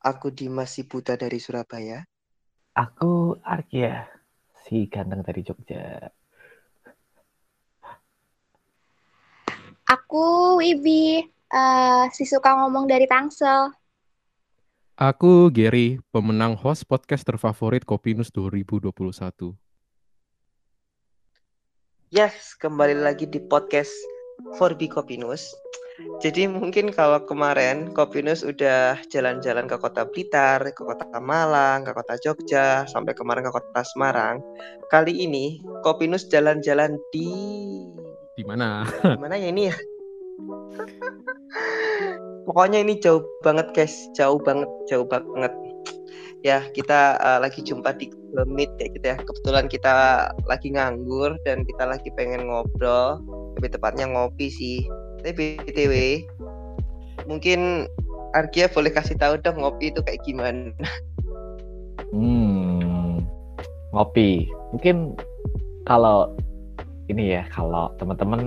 Aku Dimas si Buta dari Surabaya. Aku Arkia, si ganteng dari Jogja. Aku Wibi, uh, si suka ngomong dari Tangsel. Aku Gary, pemenang host podcast terfavorit Kopinus 2021. Yes, kembali lagi di podcast Forbi Kopinus. Jadi mungkin kalau kemarin Kopinus udah jalan-jalan ke kota Blitar, ke kota Malang, ke kota Jogja, sampai kemarin ke kota Semarang. Kali ini Kopinus jalan-jalan di di mana? Di mana ya ini ya? Pokoknya ini jauh banget guys, jauh banget, jauh banget. Ya kita uh, lagi jumpa di Google Meet ya gitu ya. Kebetulan kita lagi nganggur dan kita lagi pengen ngobrol, lebih tepatnya ngopi sih tapi btw mungkin Arkia boleh kasih tahu dong ngopi itu kayak gimana? Hmm ngopi. Mungkin kalau ini ya kalau teman-teman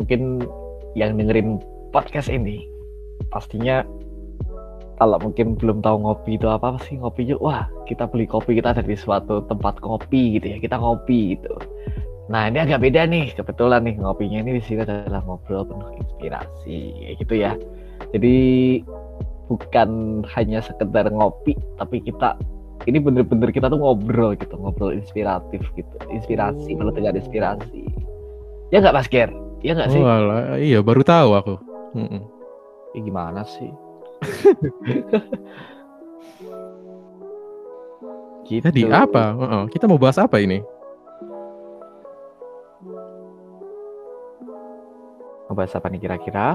mungkin yang dengerin podcast ini pastinya kalau mungkin belum tahu ngopi itu apa, sih ngopi juga wah kita beli kopi kita dari suatu tempat kopi gitu ya kita ngopi gitu Nah ini agak beda nih, kebetulan nih ngopinya ini di sini adalah ngobrol penuh inspirasi, kayak gitu ya. Jadi bukan hanya sekedar ngopi, tapi kita ini bener-bener kita tuh ngobrol gitu, ngobrol inspiratif gitu, inspirasi oh. dengan inspirasi. Ya nggak Mas Ger? Ya nggak sih? Oh, iya baru tahu aku. Mm -mm. Ya, gimana sih? gitu. Tadi apa? Uh -uh. Kita mau bahas apa ini? Ngebahas apa nih kira-kira?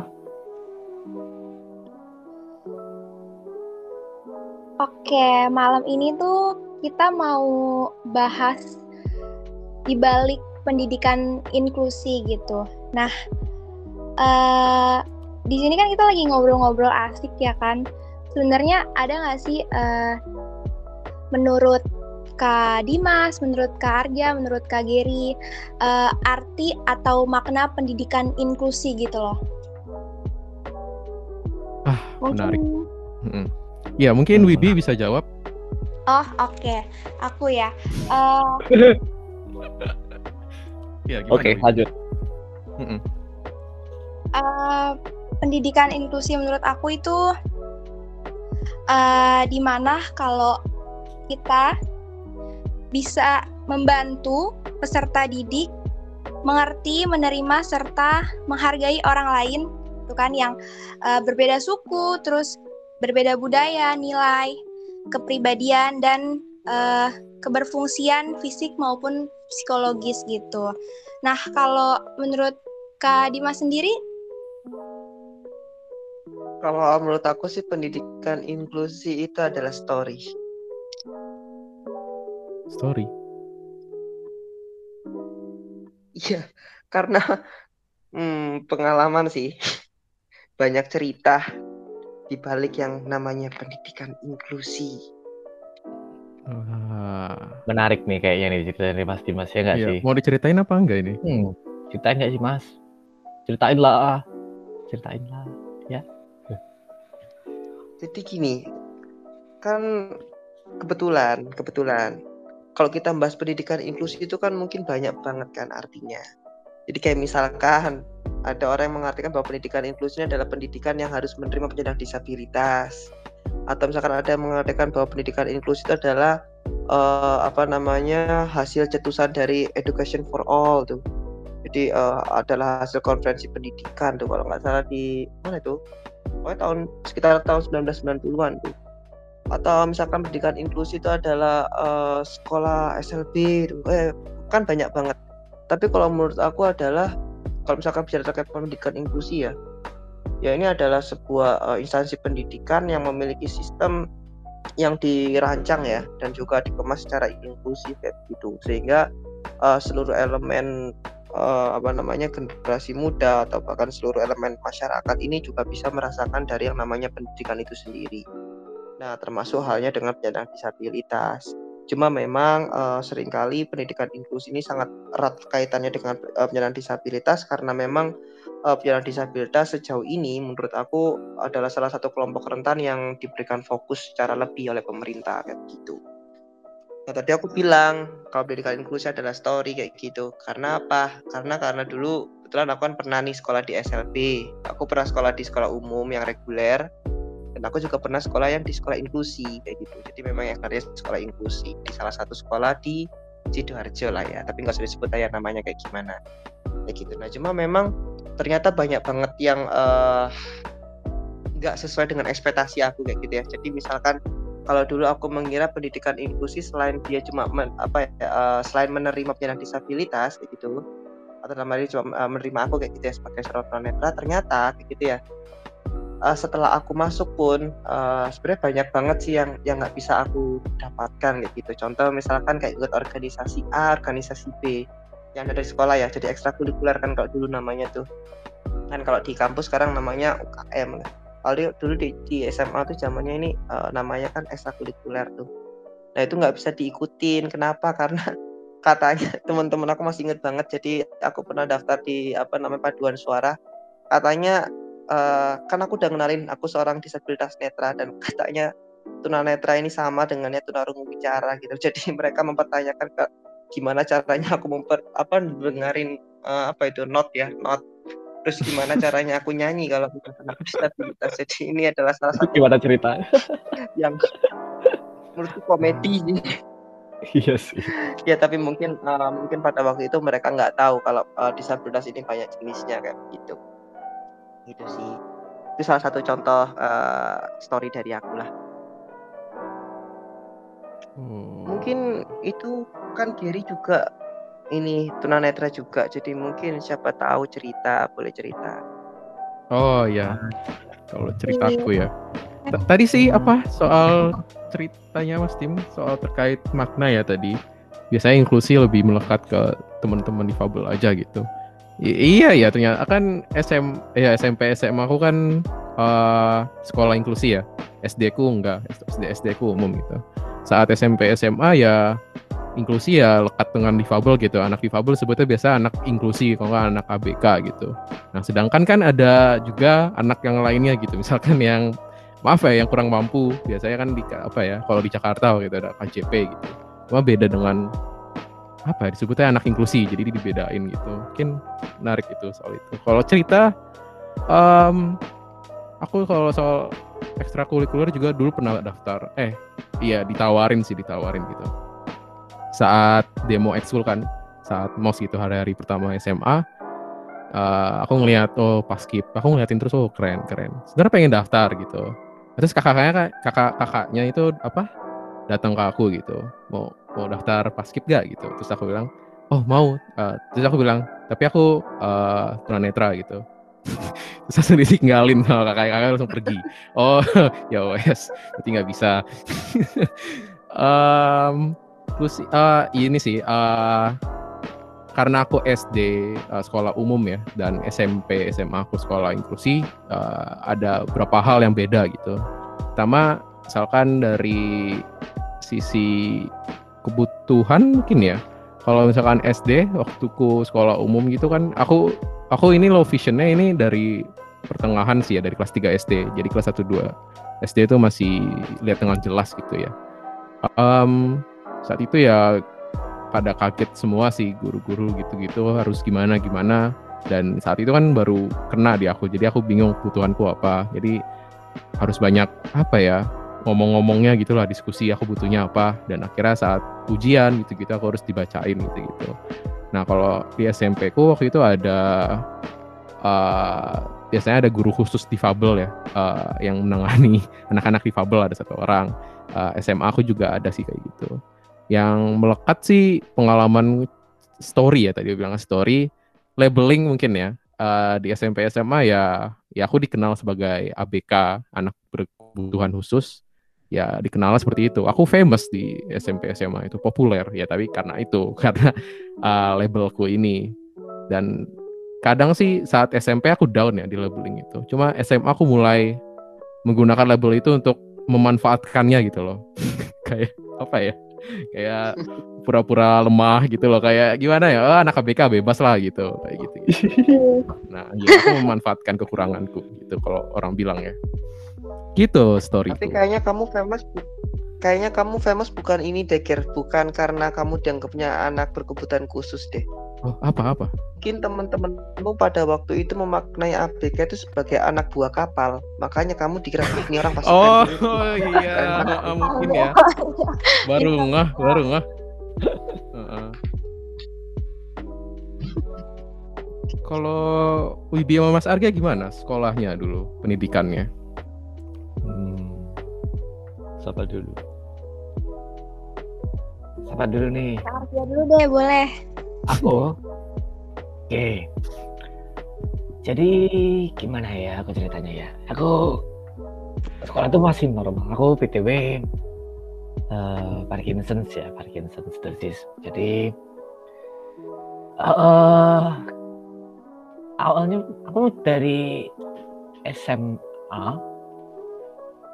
Oke, malam ini tuh kita mau bahas di balik pendidikan inklusi gitu. Nah, uh, di sini kan kita lagi ngobrol-ngobrol asik ya kan. Sebenarnya ada nggak sih uh, menurut Kak Dimas, menurut Kak Arja, menurut Kak Geri, uh, arti atau makna pendidikan inklusi gitu loh? Ah, mungkin... menarik. Mm-hmm. Ya, mungkin hmm. Wibi bisa jawab. Oh, oke. Okay. Aku ya. Uh... ya oke, okay, lanjut. Uh, pendidikan inklusi menurut aku itu uh, di mana kalau kita bisa membantu peserta didik mengerti, menerima serta menghargai orang lain, itu kan yang uh, berbeda suku, terus berbeda budaya, nilai, kepribadian dan uh, keberfungsian fisik maupun psikologis gitu. Nah, kalau menurut Kak Dimas sendiri kalau menurut aku sih pendidikan inklusi itu adalah story story. Iya, karena hmm, pengalaman sih banyak cerita di balik yang namanya pendidikan inklusi. Uh, Menarik nih kayaknya nih cerita dari Mas Dimas ya nggak iya. sih? Mau diceritain apa enggak ini? Hmm, ceritain nggak sih Mas? Ceritain lah, ceritain lah, ya. Jadi gini, kan kebetulan, kebetulan kalau kita bahas pendidikan inklusi itu kan mungkin banyak banget kan artinya. Jadi kayak misalkan ada orang yang mengartikan bahwa pendidikan inklusi adalah pendidikan yang harus menerima penyandang disabilitas. Atau misalkan ada yang mengatakan bahwa pendidikan inklusi itu adalah uh, apa namanya hasil cetusan dari Education for All tuh. Jadi uh, adalah hasil konferensi pendidikan tuh kalau nggak salah di mana itu? Pokoknya tahun sekitar tahun 1990-an tuh atau misalkan pendidikan inklusi itu adalah uh, sekolah SLB eh, kan banyak banget tapi kalau menurut aku adalah kalau misalkan bicara terkait pendidikan inklusi ya ya ini adalah sebuah uh, instansi pendidikan yang memiliki sistem yang dirancang ya dan juga dikemas secara inklusif kayak gitu sehingga uh, seluruh elemen uh, apa namanya generasi muda atau bahkan seluruh elemen masyarakat ini juga bisa merasakan dari yang namanya pendidikan itu sendiri. Nah, termasuk halnya dengan penyandang disabilitas. Cuma memang uh, sering kali pendidikan inklusi ini sangat erat kaitannya dengan uh, penyandang disabilitas karena memang uh, penyandang disabilitas sejauh ini menurut aku adalah salah satu kelompok rentan yang diberikan fokus secara lebih oleh pemerintah kayak gitu. Nah, tadi aku bilang kalau pendidikan inklusi adalah story kayak gitu. Karena apa? Karena karena dulu kebetulan aku kan pernah nih sekolah di SLB. Aku pernah sekolah di sekolah umum yang reguler dan aku juga pernah sekolah yang di sekolah inklusi kayak gitu. Jadi memang yang karya sekolah inklusi di salah satu sekolah di Sidoarjo lah ya. Tapi nggak usah disebut aja namanya kayak gimana. Kayak gitu. Nah, cuma memang ternyata banyak banget yang uh, nggak sesuai dengan ekspektasi aku kayak gitu ya jadi misalkan kalau dulu aku mengira pendidikan inklusi selain dia cuma men, apa ya uh, selain menerima penyandang disabilitas kayak gitu atau dalam hal ini cuma uh, menerima aku kayak gitu ya sebagai seorang netra ternyata kayak gitu ya uh, setelah aku masuk pun uh, sebenarnya banyak banget sih yang yang nggak bisa aku dapatkan kayak gitu. Contoh misalkan kayak ikut organisasi A organisasi B yang dari sekolah ya jadi ekstrakurikuler kan kalau dulu namanya tuh. Kan kalau di kampus sekarang namanya UKM kalau dulu di, di SMA tuh zamannya ini uh, namanya kan ekstrakurikuler tuh. Nah itu nggak bisa diikutin. Kenapa? Karena katanya teman-teman aku masih inget banget. Jadi aku pernah daftar di apa namanya paduan suara. Katanya uh, kan aku udah kenalin aku seorang disabilitas netra dan katanya tunanetra ini sama dengannya tunarungu bicara gitu. Jadi mereka mempertanyakan ke gimana caranya aku memper apa dengerin uh, apa itu not ya not terus gimana caranya aku nyanyi kalau bukan anak disabilitas. Jadi ini adalah salah satu gimana cerita? yang menurutku komedi. Iya sih. Ya tapi mungkin uh, mungkin pada waktu itu mereka nggak tahu kalau uh, disabilitas ini banyak jenisnya kayak gitu gitu sih itu salah satu contoh uh, story dari aku lah Hmm. Mungkin itu kan Gary juga ini tunanetra juga, jadi mungkin siapa tahu cerita boleh cerita. Oh ya, kalau ceritaku ya. Tadi sih apa soal ceritanya Mas Tim soal terkait makna ya tadi. Biasanya inklusi lebih melekat ke teman-teman difabel aja gitu. I iya ya ternyata kan SM ya SMP SMA aku kan uh, sekolah inklusi ya. SD ku enggak, SD SD ku umum gitu saat SMP SMA ya inklusi ya lekat dengan difabel gitu. Anak difabel sebetulnya biasa anak inklusi, kalau nggak anak ABK gitu. Nah, sedangkan kan ada juga anak yang lainnya gitu. Misalkan yang maaf ya yang kurang mampu, biasanya kan di apa ya, kalau di Jakarta gitu ada KJP gitu. Cuma beda dengan apa ya, disebutnya anak inklusi, jadi dibedain gitu. Mungkin menarik itu soal itu. Kalau cerita um, aku kalau soal ekstrakurikuler juga dulu pernah daftar eh iya ditawarin sih ditawarin gitu saat demo ekskul kan saat mos gitu hari-hari pertama SMA uh, eh, aku ngeliat oh paskip aku ngeliatin terus oh keren keren sebenarnya pengen daftar gitu terus kakak-kakaknya kakak kakaknya itu apa datang ke aku gitu mau mau daftar paskip gak gitu. Terus aku bilang oh mau. Uh, terus aku bilang tapi aku uh, tunanetra gitu. Terus langsung ditinggalin sama kakak kakak langsung pergi. Oh ya wes berarti nggak bisa. Um, terus uh, ini sih uh, karena aku SD uh, sekolah umum ya dan SMP SMA aku sekolah inklusi uh, ada beberapa hal yang beda gitu. Pertama misalkan dari sisi kebutuhan mungkin ya. Kalau misalkan SD waktuku sekolah umum gitu kan aku aku ini low visionnya ini dari pertengahan sih ya dari kelas 3 SD jadi kelas 1 2 SD itu masih lihat dengan jelas gitu ya. Um, saat itu ya pada kaget semua sih guru-guru gitu-gitu harus gimana gimana. Dan saat itu kan baru kena di aku. Jadi aku bingung kebutuhanku apa. Jadi harus banyak apa ya ngomong-ngomongnya gitulah diskusi aku butuhnya apa dan akhirnya saat ujian gitu-gitu aku harus dibacain gitu-gitu Nah kalau di SMP ku waktu itu ada uh, biasanya ada guru khusus difabel ya uh, yang menangani anak-anak difabel ada satu orang. Uh, SMA aku juga ada sih kayak gitu. Yang melekat sih pengalaman story ya tadi bilang story, labeling mungkin ya. Uh, di SMP SMA ya ya aku dikenal sebagai ABK anak berkebutuhan khusus ya dikenal seperti itu. Aku famous di SMP SMA itu populer ya tapi karena itu karena uh, labelku ini dan kadang sih saat SMP aku down ya di labeling itu. Cuma SMA aku mulai menggunakan label itu untuk memanfaatkannya gitu loh. Kayak apa ya? kayak pura-pura lemah gitu loh kayak gimana ya oh, anak KBK bebas lah gitu kayak gitu, nah ya aku memanfaatkan kekuranganku gitu kalau orang bilang ya gitu story Tapi kayaknya kamu famous bu- kayaknya kamu famous bukan ini deh, Ger. bukan karena kamu dianggapnya anak berkebutuhan khusus deh. oh apa apa Mungkin teman-temanmu pada waktu itu memaknai ABK itu sebagai anak buah kapal, makanya kamu dikira "Ih, ini orang pasukan. oh ini." iya heeh, mungkin ya baru ngah baru ngah Heeh. kalau Wibi sama Mas Arga gimana sekolahnya dulu pendidikannya Hmm. Siapa dulu? Siapa dulu nih? Arvia dulu deh, boleh. Aku. Oke. Jadi gimana ya aku ceritanya ya? Aku sekolah tuh masih normal. Aku PTW eh Parkinson's ya, Parkinson's disease. Jadi eh awalnya aku dari SMA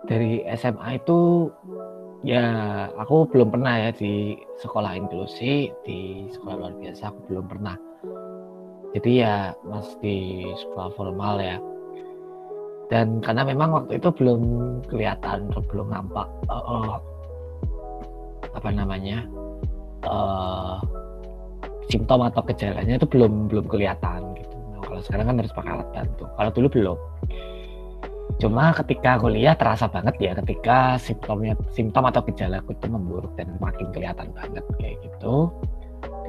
dari SMA itu ya aku belum pernah ya di sekolah inklusi di sekolah luar biasa aku belum pernah. Jadi ya masih di sekolah formal ya. Dan karena memang waktu itu belum kelihatan belum nampak eh, eh, apa namanya eh simptom atau gejalanya itu belum belum kelihatan gitu. Nah, kalau sekarang kan harus pakai alat bantu. Kalau dulu belum cuma ketika kuliah terasa banget ya ketika simptomnya simptom atau gejala aku itu memburuk dan makin kelihatan banget kayak gitu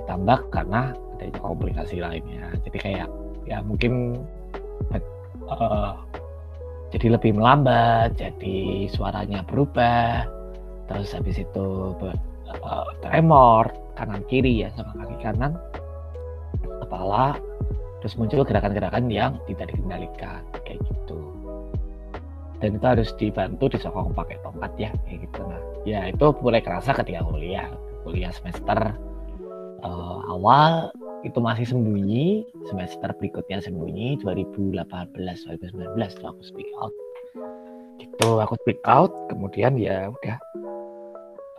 ditambah karena adanya komplikasi lainnya. Jadi kayak ya mungkin eh, jadi lebih melambat jadi suaranya berubah terus habis itu eh, tremor kanan kiri ya sama kaki kanan kepala terus muncul gerakan-gerakan yang tidak dikendalikan kayak gitu dan itu harus dibantu disokong pakai tongkat ya kayak gitu. Nah ya itu mulai kerasa ketika kuliah. Kuliah semester eh, awal itu masih sembunyi semester berikutnya sembunyi 2018 2019 tuh aku speak out. Gitu aku speak out kemudian ya udah.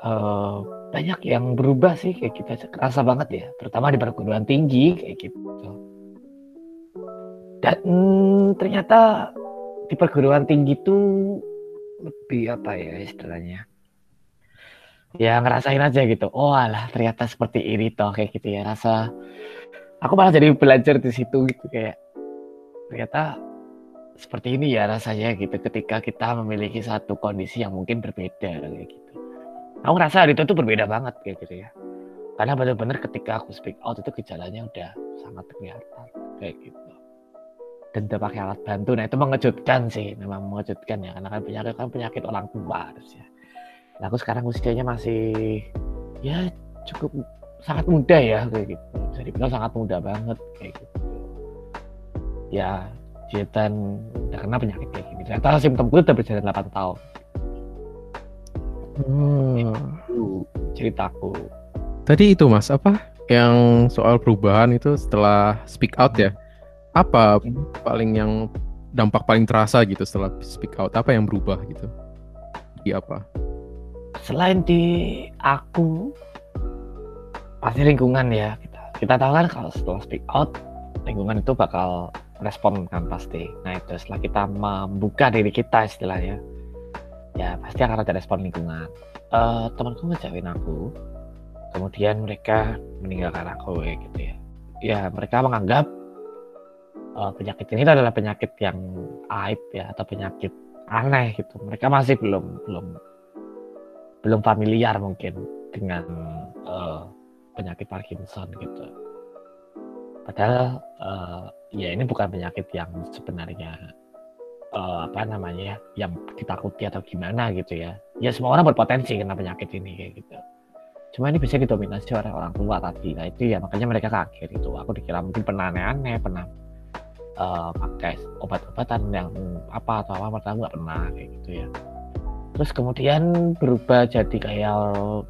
Eh, banyak yang berubah sih kayak kita kerasa banget ya terutama di perguruan tinggi kayak gitu. Dan ternyata di perguruan tinggi tuh lebih apa ya istilahnya? Ya ngerasain aja gitu. Oh alah ternyata seperti ini toh kayak gitu ya. Rasa aku malah jadi belajar di situ gitu kayak ternyata seperti ini ya rasanya gitu ketika kita memiliki satu kondisi yang mungkin berbeda kayak gitu. Aku ngerasa hari itu tuh berbeda banget kayak gitu ya. Karena benar-benar ketika aku speak out itu gejalanya udah sangat kelihatan kayak gitu dan udah pakai alat bantu. Nah itu mengejutkan sih memang mengejutkan ya karena kan penyakit kan penyakit orang tua harusnya. Nah aku sekarang usianya masih ya cukup sangat muda ya kayak gitu. Bisa dibilang sangat muda banget kayak gitu. Ya dan udah kena penyakit kayak gini. Ternyata simptomku udah berjalan 8 tahun. Hmm. itu ceritaku. Tadi itu mas apa? Yang soal perubahan itu setelah speak out ya? Apa paling yang dampak paling terasa gitu setelah speak out? Apa yang berubah gitu? Di apa? selain di aku pasti lingkungan ya kita kita tahu kan kalau setelah speak out lingkungan itu bakal respon kan pasti nah itu setelah kita membuka diri kita istilahnya ya pasti akan ada respon lingkungan Eh temanku ngejauhin aku kemudian mereka meninggalkan aku gitu ya ya mereka menganggap eh, penyakit ini adalah penyakit yang aib ya atau penyakit aneh gitu mereka masih belum belum belum familiar mungkin dengan eh, penyakit Parkinson gitu. Padahal eh, ya ini bukan penyakit yang sebenarnya eh, apa namanya yang ditakuti atau gimana gitu ya. Ya semua orang berpotensi kena penyakit ini kayak gitu. Cuma ini bisa didominasi oleh orang tua tadi. Nah itu ya makanya mereka kaget itu. Aku dikira mungkin pernah aneh-aneh, pernah eh, pakai obat-obatan yang apa atau apa, pertama nggak pernah kayak gitu ya. Terus kemudian berubah jadi kayak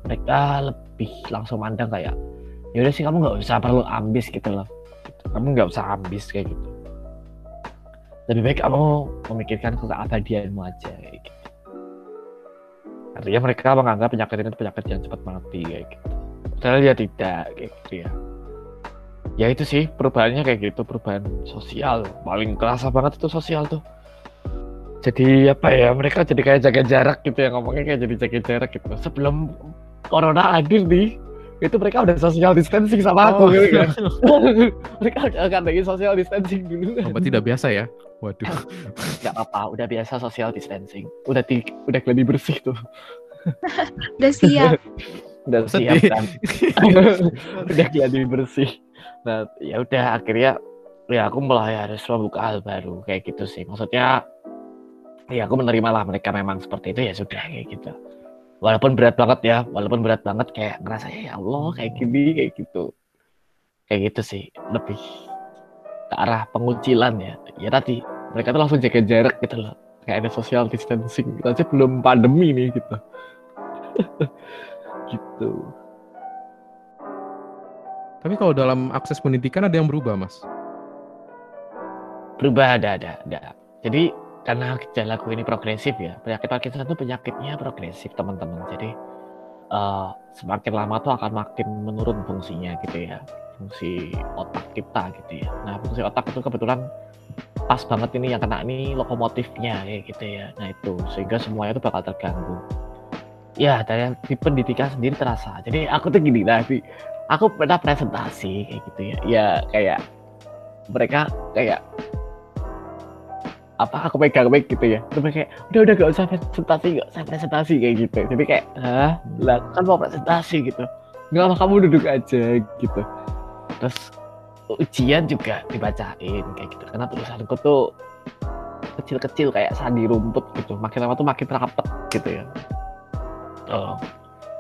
mereka lebih langsung mandang kayak yaudah sih kamu nggak usah perlu ambis gitu loh. Kamu nggak usah ambis kayak gitu. Lebih baik kamu memikirkan keabadianmu aja kayak gitu. Artinya mereka menganggap penyakit ini penyakit yang cepat mati kayak gitu. Padahal ya tidak kayak gitu ya ya itu sih perubahannya kayak gitu perubahan sosial. Paling kerasa banget itu sosial tuh. Jadi apa ya mereka jadi kayak jaga jarak gitu ya ngomongnya kayak jadi jaga jarak gitu. Sebelum corona hadir nih itu mereka udah social distancing sama aku Oh. gitu kan. Mereka akan lagi social distancing dulu. Apa tidak biasa ya? Waduh. nggak apa udah biasa social distancing. Udah di udah gladi bersih tuh. Udah siap. udah siap kan udah gladi bersih nah ya udah akhirnya ya aku mulai harus membuka hal baru kayak gitu sih. Maksudnya ya aku menerima lah mereka memang seperti itu ya sudah kayak gitu. Walaupun berat banget ya walaupun berat banget kayak ngerasa ya Allah kayak gini kayak gitu. Kayak gitu sih lebih ke arah pengucilan ya. Ya tadi mereka tuh langsung jaga jarak gitu loh. Kayak ada social distancing. Kita aja belum pandemi nih gitu. Gitu Tapi kalau dalam akses pendidikan ada yang berubah, Mas? berubah ada ada ada. Jadi karena gejalaku ini progresif ya penyakit Parkinson itu penyakitnya progresif teman-teman. Jadi eh, semakin lama tuh akan makin menurun fungsinya gitu ya fungsi otak kita gitu ya. Nah fungsi otak itu kebetulan pas banget ini yang kena ini lokomotifnya ya gitu ya. Nah itu sehingga semuanya itu bakal terganggu ya dari di pendidikan sendiri terasa. Jadi aku tuh gini tadi aku pernah presentasi kayak gitu ya. Ya kayak mereka kayak apa aku pegang mic gitu ya. Terus kayak udah udah gak usah presentasi gak usah presentasi kayak gitu. Jadi kayak hah? Lah kan mau presentasi gitu. Nggak apa kamu duduk aja gitu. Terus ujian juga dibacain kayak gitu. Karena tulisanku tuh kecil-kecil kayak sandi rumput gitu. Makin lama tuh makin rapet gitu ya oh.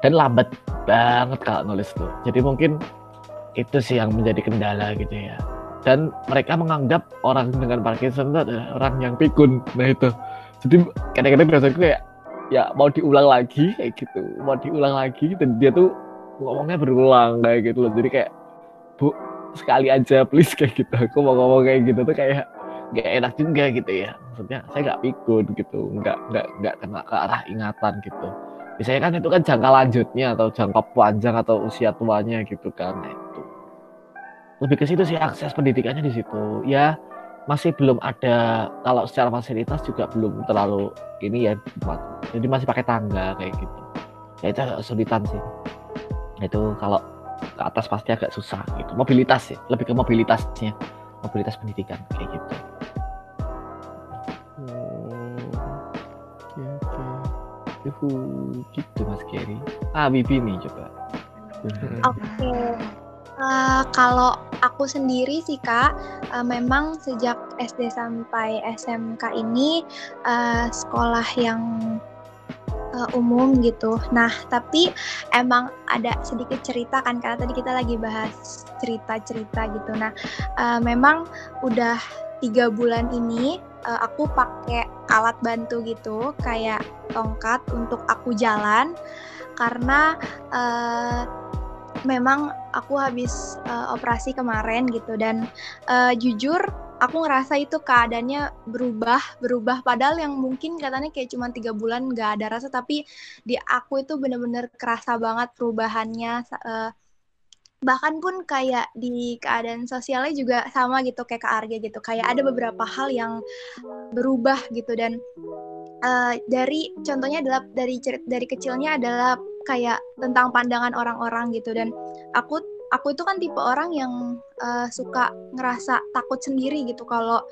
dan lambat banget kalau nulis tuh. Jadi mungkin itu sih yang menjadi kendala gitu ya. Dan mereka menganggap orang dengan Parkinson itu adalah orang yang pikun. Nah itu. Jadi kadang-kadang biasanya kayak ya mau diulang lagi kayak gitu. Mau diulang lagi dan dia tuh ngomongnya berulang kayak gitu loh. Jadi kayak bu sekali aja please kayak gitu. Aku mau ngomong kayak gitu tuh kayak nggak enak juga gitu ya. Maksudnya saya nggak pikun gitu. Nggak nggak nggak kena ke arah ingatan gitu biasanya kan itu kan jangka lanjutnya atau jangka panjang atau usia tuanya gitu kan nah, itu. Lebih ke situ sih akses pendidikannya di situ. Ya masih belum ada kalau secara fasilitas juga belum terlalu ini ya jadi masih pakai tangga kayak gitu. Ya itu agak kesulitan sih. Itu kalau ke atas pasti agak susah gitu. Mobilitas sih lebih ke mobilitasnya mobilitas pendidikan kayak gitu Yuhu, gitu Mas Gary ah Bibi nih coba Oke. Eh, kalau aku sendiri sih kak, eh, memang sejak SD sampai SMK ini eh, sekolah yang eh, umum gitu. Nah tapi emang ada sedikit cerita kan karena tadi kita lagi bahas cerita-cerita gitu. Nah eh, memang udah tiga bulan ini eh, aku pakai alat bantu gitu kayak tongkat untuk aku jalan. Karena eh, memang aku habis uh, operasi kemarin gitu. Dan uh, jujur aku ngerasa itu keadaannya berubah berubah. Padahal yang mungkin katanya kayak cuma tiga bulan nggak ada rasa. Tapi di aku itu bener-bener kerasa banget perubahannya uh, bahkan pun kayak di keadaan sosialnya juga sama gitu kayak ke Arge gitu. Kayak ada beberapa hal yang berubah gitu. Dan uh, dari contohnya adalah dari dari kecilnya adalah kayak tentang pandangan orang-orang gitu. Dan aku aku itu kan tipe orang yang uh, suka ngerasa takut sendiri gitu kalau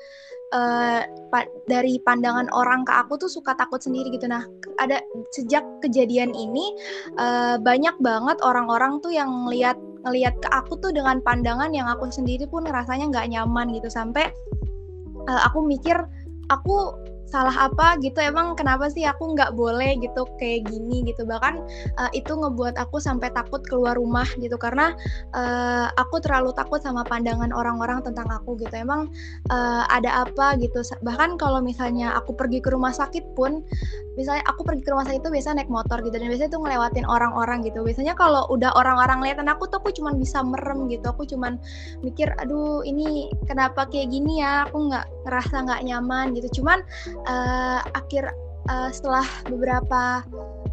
uh, pa dari pandangan orang ke aku tuh suka takut sendiri gitu. Nah ada sejak kejadian ini uh, banyak banget orang-orang tuh yang ngelihat ngelihat ke aku tuh dengan pandangan yang aku sendiri pun rasanya nggak nyaman gitu. Sampai uh, aku mikir aku salah apa gitu emang kenapa sih aku nggak boleh gitu kayak gini gitu. Bahkan uh, itu ngebuat aku sampai takut keluar rumah gitu. Karena uh, aku terlalu takut sama pandangan orang-orang tentang aku gitu. Emang uh, ada apa gitu. Bahkan kalau misalnya aku pergi ke rumah sakit pun misalnya aku pergi ke rumah sakit itu biasa naik motor gitu. Dan biasanya tuh ngelewatin orang-orang gitu. Biasanya kalau udah orang-orang liatin aku tuh aku cuma bisa merem gitu. Aku cuma mikir aduh ini kenapa kayak gini ya? Aku nggak ngerasa nggak nyaman gitu. Cuman uh, akhir uh, setelah beberapa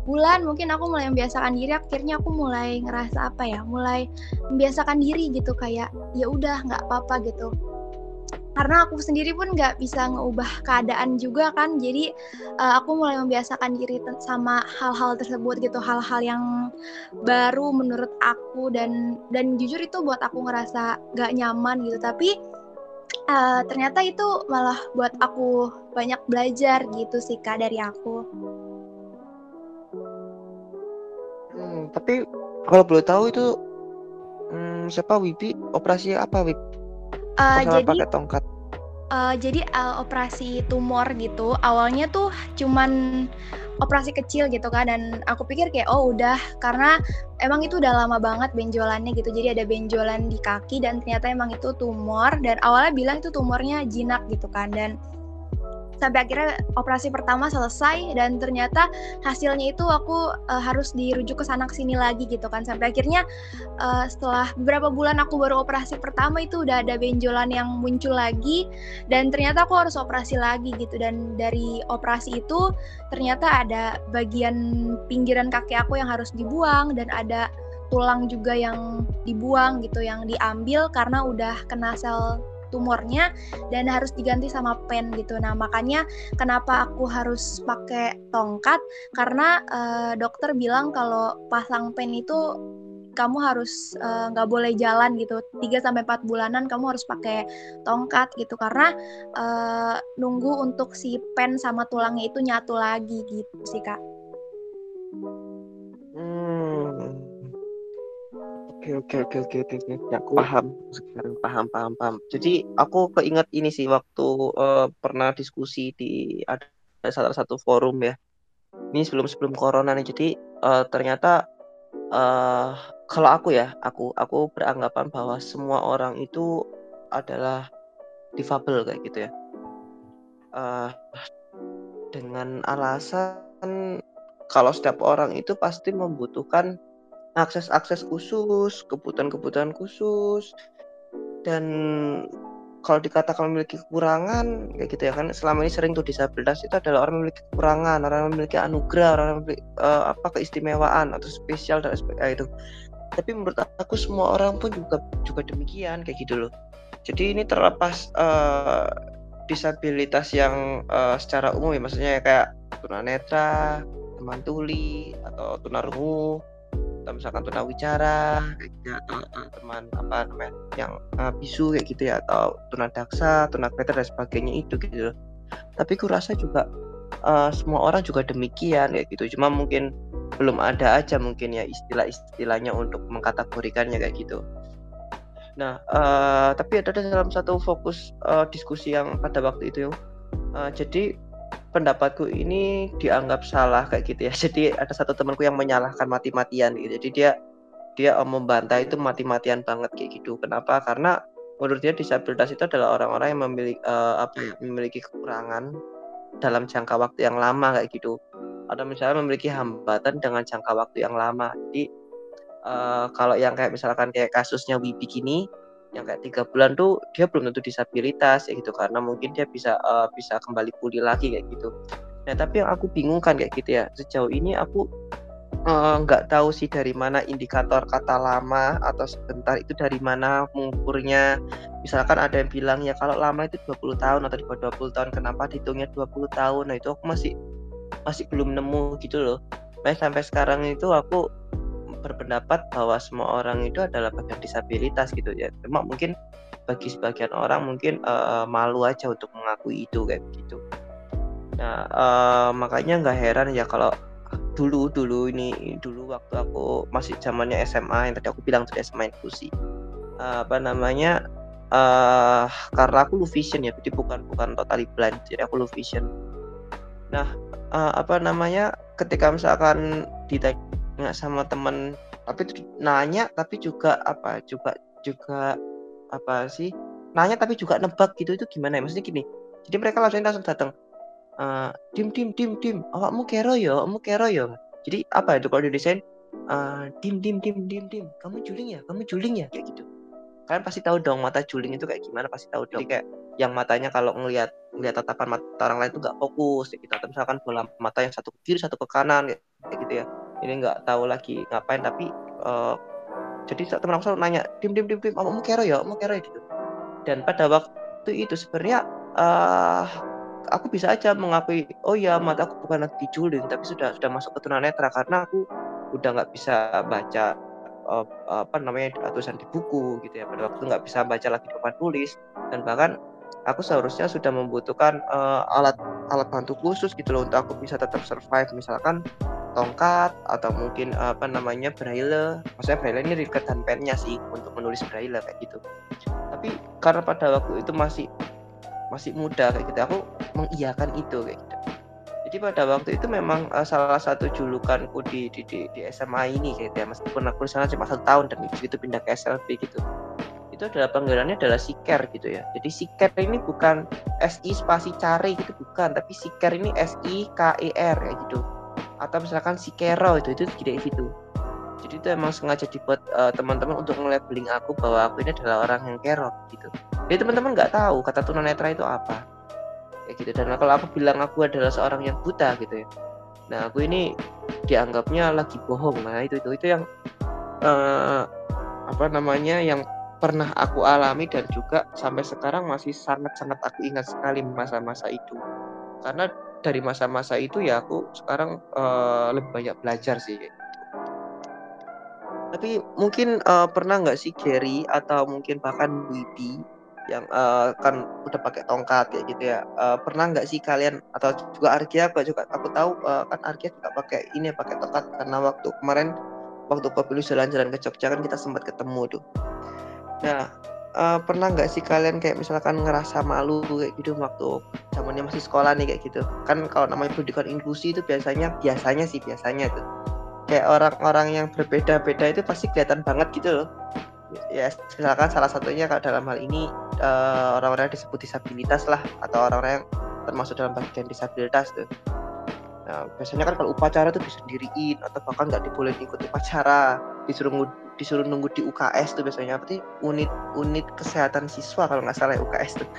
bulan mungkin aku mulai membiasakan diri akhirnya aku mulai ngerasa apa ya mulai membiasakan diri gitu kayak ya udah nggak apa-apa gitu. Karena aku sendiri pun nggak bisa ngeubah keadaan juga kan jadi uh, aku mulai membiasakan diri sama hal-hal tersebut gitu hal-hal yang baru menurut aku dan dan jujur itu buat aku ngerasa nggak nyaman gitu. Tapi uh, ternyata itu malah buat aku banyak belajar gitu sih kak dari aku. Hmm, tapi kalau boleh tahu itu hmm, siapa Wibi operasi apa Wib? Uh, jadi pakai tongkat. Uh, jadi uh, operasi tumor gitu. Awalnya tuh cuman operasi kecil gitu kan dan aku pikir kayak oh udah karena emang itu udah lama banget benjolannya gitu. Jadi ada benjolan di kaki dan ternyata emang itu tumor dan awalnya bilang itu tumornya jinak gitu kan dan sampai akhirnya operasi pertama selesai dan ternyata hasilnya itu aku uh, harus dirujuk ke sana sini lagi gitu kan. Sampai akhirnya uh, setelah beberapa bulan aku baru operasi pertama itu udah ada benjolan yang muncul lagi dan ternyata aku harus operasi lagi gitu. Dan dari operasi itu ternyata ada bagian pinggiran kaki aku yang harus dibuang dan ada tulang juga yang dibuang gitu yang diambil karena udah kena sel tumornya dan harus diganti sama pen gitu. Nah makanya kenapa aku harus pakai tongkat karena uh, dokter bilang kalau pasang pen itu kamu harus eh, nggak uh, boleh jalan gitu 3 sampai empat bulanan kamu harus pakai tongkat gitu karena uh, nunggu untuk si pen sama tulangnya itu nyatu lagi gitu sih kak. Oke oke oke oke oke oke. Ya, aku paham sekarang paham paham paham. Jadi aku keinget ini sih waktu uh, pernah diskusi di ada salah satu forum ya. Ini sebelum sebelum corona nih. Jadi uh, ternyata uh, kalau aku ya aku aku beranggapan bahwa semua orang itu adalah difabel kayak gitu ya. Uh, dengan alasan kalau setiap orang itu pasti membutuhkan akses-akses khusus, kebutuhan-kebutuhan khusus, dan kalau dikatakan memiliki kekurangan kayak gitu ya kan selama ini sering tuh disabilitas itu adalah orang memiliki kekurangan orang memiliki anugerah orang memiliki uh, apa keistimewaan atau spesial dan sebagainya itu tapi menurut aku semua orang pun juga juga demikian kayak gitu loh. Jadi ini terlepas uh, disabilitas yang uh, secara umum ya maksudnya kayak tunanetra teman tuli atau tunarungu atau misalkan tunawicara kayak gitu atau uh, teman apa namanya yang uh, bisu kayak gitu ya atau tunadaksa tunanetra dan sebagainya itu gitu. Tapi kurasa juga uh, semua orang juga demikian kayak gitu. Cuma mungkin belum ada aja mungkin ya istilah-istilahnya untuk mengkategorikannya kayak gitu. Nah uh, tapi ada dalam satu fokus uh, diskusi yang pada waktu itu uh, jadi pendapatku ini dianggap salah kayak gitu ya. Jadi ada satu temanku yang menyalahkan mati-matian gitu. Jadi dia dia membantah itu mati-matian banget kayak gitu. Kenapa? Karena menurut dia disabilitas itu adalah orang-orang yang memiliki uh, apa ya, memiliki kekurangan dalam jangka waktu yang lama kayak gitu. Atau misalnya memiliki hambatan dengan jangka waktu yang lama. Jadi uh, kalau yang kayak misalkan kayak kasusnya Wibi gini yang kayak tiga bulan tuh dia belum tentu disabilitas ya gitu. Karena mungkin dia bisa uh, bisa kembali pulih lagi kayak gitu. Nah tapi yang aku bingungkan kayak gitu ya sejauh ini aku eh, nggak uh, tahu sih dari mana indikator kata lama atau sebentar itu dari mana mengukurnya misalkan ada yang bilang ya kalau lama itu 20 tahun atau di bawah 20 tahun kenapa dihitungnya 20 tahun? Nah itu aku masih masih belum nemu gitu loh. Nah, sampai sekarang itu aku berpendapat bahwa semua orang itu adalah bagian disabilitas gitu ya. Cuma mungkin bagi sebagian orang mungkin uh, malu aja untuk mengakui itu kayak gitu. Nah uh, makanya nggak heran ya kalau dulu dulu ini dulu waktu aku masih zamannya SMA yang tadi aku bilang tadi SMA inklusi uh, apa namanya uh, karena aku low vision ya jadi bukan bukan totally blind jadi aku low vision nah uh, apa namanya ketika misalkan ditanya nggak sama temen. Tapi nanya tapi juga apa juga juga apa sih nanya tapi juga nebak gitu itu gimana ya? Maksudnya gini jadi mereka langsung langsung datang uh, dim dim dim dim awakmu kero yo awakmu kero yo jadi apa itu kalau desain uh, dim dim dim dim dim kamu juling ya kamu juling ya? Kayak gitu. Kalian pasti tahu dong mata juling itu kayak gimana pasti tahu dong. Jadi kayak yang matanya kalau ngelihat melihat tatapan mata orang lain itu nggak fokus kayak gitu. Atau misalkan bola mata yang satu ke kiri satu ke kanan kayak gitu ya ini nggak tahu lagi ngapain tapi uh, jadi teman aku selalu nanya dim dim dim dim mau kero ya mau kero ya gitu. Dan pada waktu itu sebenarnya uh, aku bisa aja mengakui oh ya mata aku bukan lagi diculin tapi sudah sudah masuk ke tunanetra karena aku udah nggak bisa baca uh, apa namanya tulisan di buku gitu ya. Pada waktu nggak bisa baca lagi papan tulis dan bahkan aku seharusnya sudah membutuhkan uh, alat alat bantu khusus gitu loh untuk aku bisa tetap survive. Misalkan tongkat atau mungkin apa namanya braille. Maksudnya braille ini riket dan pennya sih untuk menulis braille kayak gitu. Tapi karena pada waktu itu masih masih muda kayak gitu aku mengiyakan itu kayak gitu. Jadi pada waktu itu memang uh, salah satu julukanku di, di, di, di SMA ini kayak gitu ya. Meskipun aku sana cuma satu tahun dan itu pindah ke SLB gitu. Itu adalah panggilannya adalah siker gitu ya. Jadi siker ini bukan SI spasi cari gitu bukan. Tapi siker ini S I K E R ya gitu atau misalkan sikero itu itu tidak gitu. Jadi itu emang sengaja dibuat uh, teman-teman untuk ngelabeling aku bahwa aku ini adalah orang yang kerok gitu. Jadi teman-teman nggak tahu kata tunanetra itu apa. Kayak gitu. Dan kalau aku bilang aku adalah seorang yang buta gitu ya. Nah aku ini dianggapnya lagi bohong. Nah itu itu itu yang uh, apa namanya yang pernah aku alami dan juga sampai sekarang masih sangat-sangat aku ingat sekali masa-masa itu. Karena dari masa-masa itu ya aku sekarang uh, lebih banyak belajar sih tapi mungkin uh, pernah nggak sih Gary atau mungkin bahkan Widi yang uh, kan udah pakai tongkat kayak gitu ya uh, pernah nggak sih kalian atau juga Arkia aku juga aku tahu uh, kan Arkia juga pakai ini pakai tongkat. Karena waktu kemarin waktu Kopilu jalan-jalan ke Jogja kan kita sempat ketemu tuh. Nah uh, pernah nggak sih kalian kayak misalkan ngerasa malu kayak gitu waktu zamannya masih sekolah nih kayak gitu? Kan kalau namanya pendidikan inklusi itu biasanya biasanya sih biasanya tuh. Kayak orang-orang yang berbeda-beda itu pasti kelihatan banget gitu loh. Ya misalkan salah satunya kalau dalam hal ini uh, orang-orang yang disebut disabilitas lah atau orang-orang yang termasuk dalam bagian disabilitas tuh. Nah, biasanya kan kalau upacara tuh disendiriin atau bahkan nggak dibolehin ikut upacara, disuruh disuruh nunggu di UKS tuh biasanya berarti unit unit kesehatan siswa kalau nggak salah ya UKS tuh.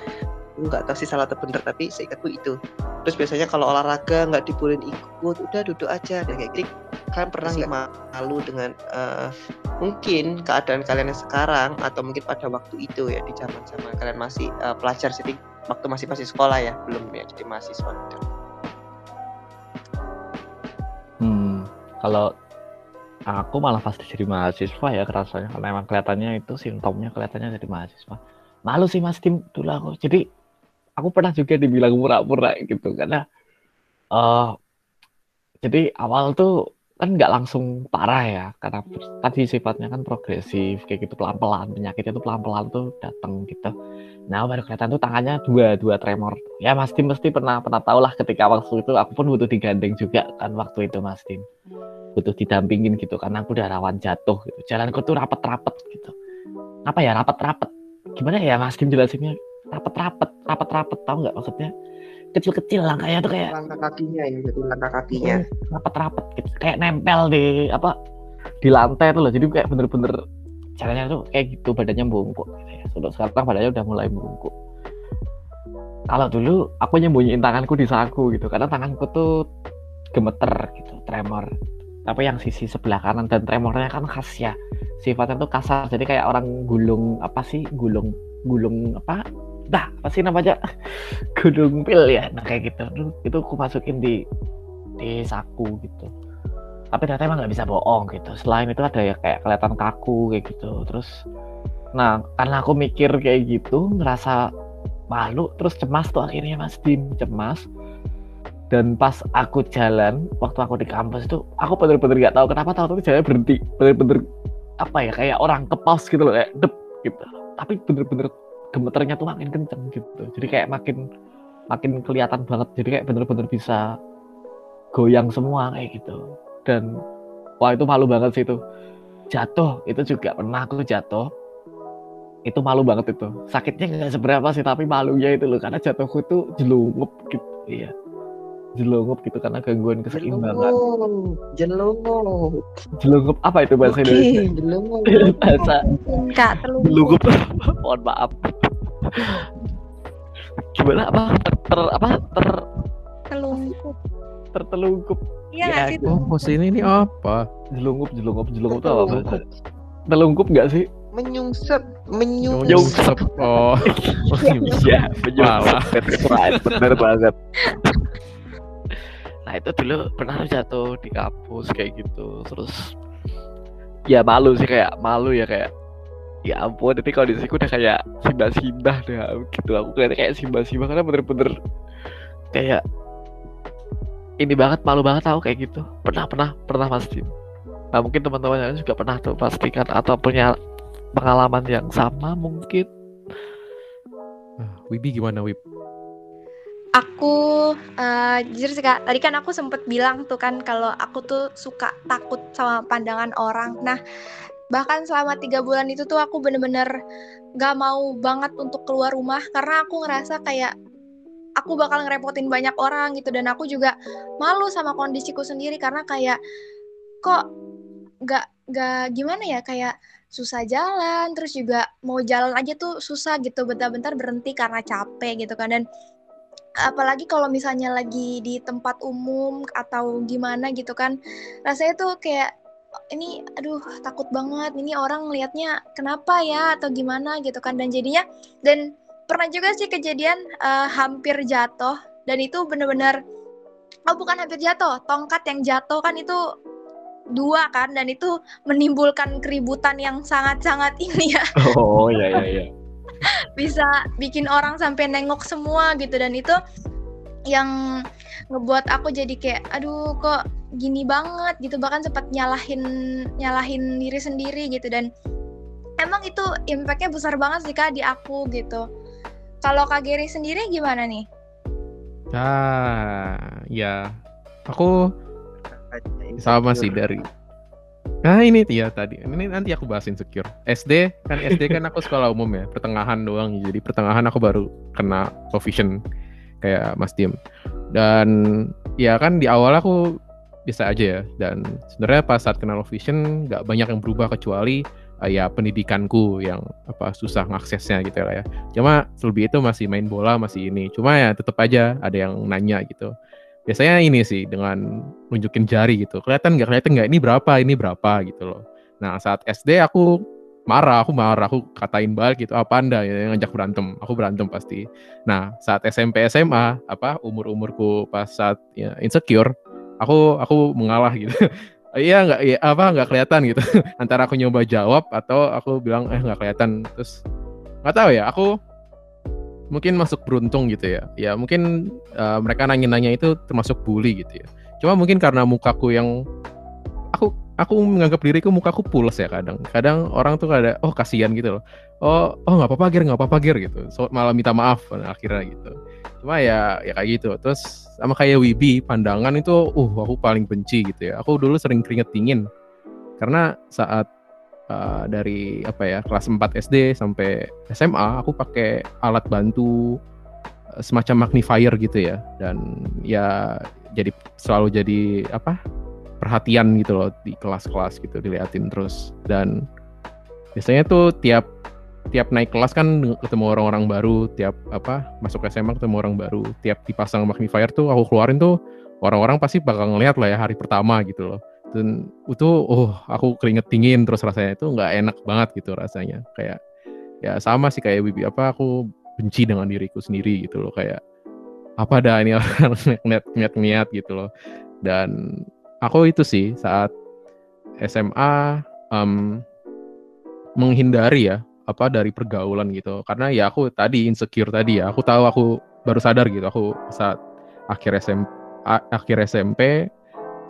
Nggak tahu sih salah atau bener tapi seingatku itu. Terus biasanya kalau olahraga nggak dibolehin ikut, udah duduk aja dan kayak gitu. Kalian pernah nggak malu dengan uh, mungkin keadaan kalian yang sekarang atau mungkin pada waktu itu ya di zaman zaman kalian masih uh, pelajar sih waktu masih masih sekolah ya belum ya jadi mahasiswa gitu. kalau aku malah pasti jadi mahasiswa ya kerasanya. Karena emang kelihatannya itu simptomnya kelihatannya jadi mahasiswa. Malu sih mas tim dulu aku. Jadi aku pernah juga dibilang pura-pura gitu. Karena uh, jadi awal tuh kan nggak langsung parah ya karena tadi sifatnya kan progresif kayak gitu pelan-pelan penyakitnya tuh pelan-pelan tuh datang gitu nah baru kelihatan tuh tangannya dua dua tremor ya Mas Tim mesti pernah pernah tahu lah ketika waktu itu aku pun butuh digandeng juga kan waktu itu Mas Tim butuh didampingin gitu karena aku udah rawan jatuh gitu. Jalanku tuh rapet-rapet gitu. Apa ya rapet-rapet? Gimana ya Mas Kim jelasinnya? Rapet-rapet, rapet-rapet tahu nggak maksudnya? Kecil-kecil langkahnya tuh kayak langkah kakinya ya, jadi langkah kakinya. Rapet-rapet gitu. Kayak nempel di apa? Di lantai tuh loh. Jadi kayak bener-bener jalannya tuh kayak gitu badannya bungkuk gitu ya. Untuk sekarang badannya udah mulai bungkuk. Kalau dulu aku nyembunyiin tanganku di saku gitu karena tanganku tuh gemeter gitu, tremor tapi yang sisi sebelah kanan dan tremornya kan khas ya sifatnya tuh kasar jadi kayak orang gulung apa sih gulung gulung apa dah apa sih namanya? Gulung pil ya nah kayak gitu. Itu aku masukin di di saku gitu. Tapi ternyata emang nggak bisa bohong gitu. Selain itu ada ya kayak kelihatan kaku kayak gitu. Terus nah karena aku mikir kayak gitu ngerasa malu terus cemas tuh akhirnya mas. Dim cemas. Dan pas aku jalan waktu aku di kampus itu aku bener-bener nggak tahu kenapa tahu tuh jalan berhenti. Bener-bener apa ya kayak orang kepaus gitu loh kayak dep gitu. Tapi bener-bener gemeternya tuh makin kenceng gitu. Jadi kayak makin makin kelihatan banget. Jadi kayak bener-bener bisa goyang semua kayak gitu. Dan wah itu malu banget sih itu. Jatuh itu juga pernah aku jatuh. Itu malu banget itu. Sakitnya nggak seberapa sih tapi malunya itu loh. Karena jatuhku itu jelungup gitu iya jelungup gitu karena gangguan keseimbangan. Jelungup. Jelungup apa itu bahasa okay, Indonesia? Jelungup. bahasa Kak, jelungup. Mohon maaf. gimana apa ter, ter apa ter Telungkup. tertelungkup Iya Ya, sih? Oh, posisi ini apa? jelungup jelungup jelungup itu apa bahasa telungkup nggak sih Menyungsep, menyungsep. Nyungsep. Oh, Iya, Malah. That's right, bener banget. Nah itu dulu pernah jatuh di kampus kayak gitu, terus ya malu sih kayak malu ya kayak ya ampun tapi sini udah kayak simbah-simbah deh gitu. Aku kayak kayak simbah-simbah karena bener-bener kayak ini banget malu banget aku kayak gitu. Pernah pernah pernah pasti. Nah mungkin teman-teman yang juga pernah tuh pastikan atau punya pengalaman yang sama mungkin. Ah, Wibi gimana Wib? Aku eh, jujur sih kak, tadi kan aku sempet bilang tuh kan kalau aku tuh suka takut sama pandangan orang. Nah bahkan selama tiga bulan itu tuh aku bener-bener gak mau banget untuk keluar rumah karena aku ngerasa kayak aku bakal ngerepotin banyak orang gitu. Dan aku juga malu sama kondisiku sendiri karena kayak kok gak gak gimana ya kayak susah jalan terus juga mau jalan aja tuh susah gitu. Bentar-bentar berhenti karena capek gitu kan. Dan apalagi kalau misalnya lagi di tempat umum atau gimana gitu kan rasanya tuh kayak ini aduh takut banget. Ini orang liatnya kenapa ya atau gimana gitu kan. Dan jadinya dan pernah juga sih kejadian eh, hampir jatuh. Dan itu bener-bener oh bukan hampir jatuh tongkat yang jatuh kan itu dua kan. Dan itu menimbulkan keributan yang sangat-sangat ini ya. Oh iya iya iya bisa bikin orang sampai nengok semua gitu. Dan itu yang ngebuat aku jadi kayak aduh kok gini banget gitu. Bahkan sempat nyalahin nyalahin diri sendiri gitu. Dan emang itu impactnya besar banget sih kak di aku gitu. Kalau kak Geri sendiri gimana nih? Ah, ya. Aku sama sih dari Nah ini ya tadi, ini nanti aku bahas insecure. SD kan SD kan aku sekolah umum ya, pertengahan doang. Jadi pertengahan aku baru kena provision kayak Mas Dim. Dan ya kan di awal aku biasa aja ya. Dan sebenarnya pas saat kena low vision nggak banyak yang berubah kecuali uh, ya pendidikanku yang apa susah ngaksesnya gitu lah ya. Cuma selebih itu masih main bola masih ini. Cuma ya tetap aja ada yang nanya gitu biasanya ini sih dengan nunjukin jari gitu. Kelihatan nggak? Kelihatan nggak? Ini berapa? Ini berapa? Gitu loh. Nah saat SD aku marah aku marah aku katain balik gitu apa anda? Yang ngajak berantem. Aku berantem pasti. Nah saat SMP SMA apa umur umurku pas saat ya, insecure aku aku mengalah gitu. Iya nggak iya apa nggak kelihatan gitu. Antara aku nyoba jawab atau aku bilang eh nggak kelihatan. Terus nggak tahu ya aku mungkin masuk beruntung gitu ya. Ya mungkin uh, mereka nanya-nanya itu termasuk bully gitu ya. Cuma mungkin karena mukaku yang aku aku menganggap diriku mukaku pules ya kadang. Kadang orang tuh ada oh kasihan gitu loh. Oh oh nggak apa-apa gir nggak apa-apa gir gitu. So, malah minta maaf akhirnya gitu. Cuma ya ya kayak gitu. Terus sama kayak Wibi pandangan itu uh aku paling benci gitu ya. Aku dulu sering keringet dingin karena saat uh, dari apa ya kelas 4 SD sampai SMA aku pakai alat bantu uh, semacam magnifier gitu ya. Dan ya jadi selalu jadi apa perhatian gitu loh di kelas-kelas gitu diliatin terus. Dan biasanya tuh tiap tiap naik kelas kan ketemu orang-orang baru tiap apa masuk SMA ketemu orang baru. Tiap dipasang magnifier tuh aku keluarin tuh orang-orang pasti bakal ngeliat lah ya hari pertama gitu loh dan itu oh aku keringet dingin terus rasanya itu nggak enak banget gitu rasanya. Kayak ya sama sih kayak Wibi apa aku benci dengan diriku sendiri gitu loh. Kayak apa dah ini ngeliat ngeliat ngeliat gitu loh. Dan aku itu sih saat SMA um, menghindari ya apa dari pergaulan gitu. Karena ya aku tadi insecure tadi ya. Aku tahu aku baru sadar gitu aku saat akhir SMP akhir SMP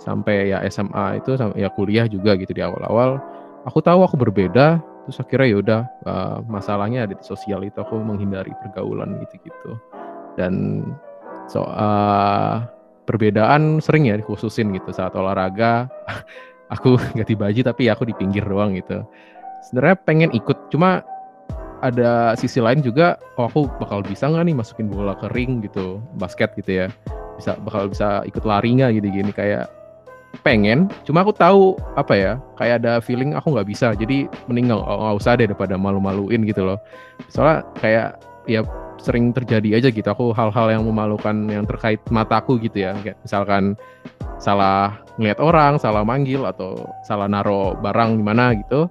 sampai ya SMA itu ya kuliah juga gitu di awal-awal. Aku tahu aku berbeda terus akhirnya ya udah uh, masalahnya ada di sosial itu aku menghindari pergaulan gitu-gitu. Dan so uh, perbedaan sering ya dikhususin gitu saat olahraga aku ganti baju tapi aku di pinggir doang gitu. Sebenarnya pengen ikut cuma ada sisi lain juga oh aku bakal bisa nggak nih masukin bola ke ring gitu basket gitu ya. Bisa bakal bisa ikut lari nggak gitu gini kayak pengen cuma aku tahu apa ya kayak ada feeling aku nggak bisa jadi mending nggak usah deh daripada malu-maluin gitu loh. Soalnya kayak ya sering terjadi aja gitu aku hal-hal yang memalukan yang terkait mataku gitu ya kayak misalkan salah ngeliat orang salah manggil atau salah naro barang di mana gitu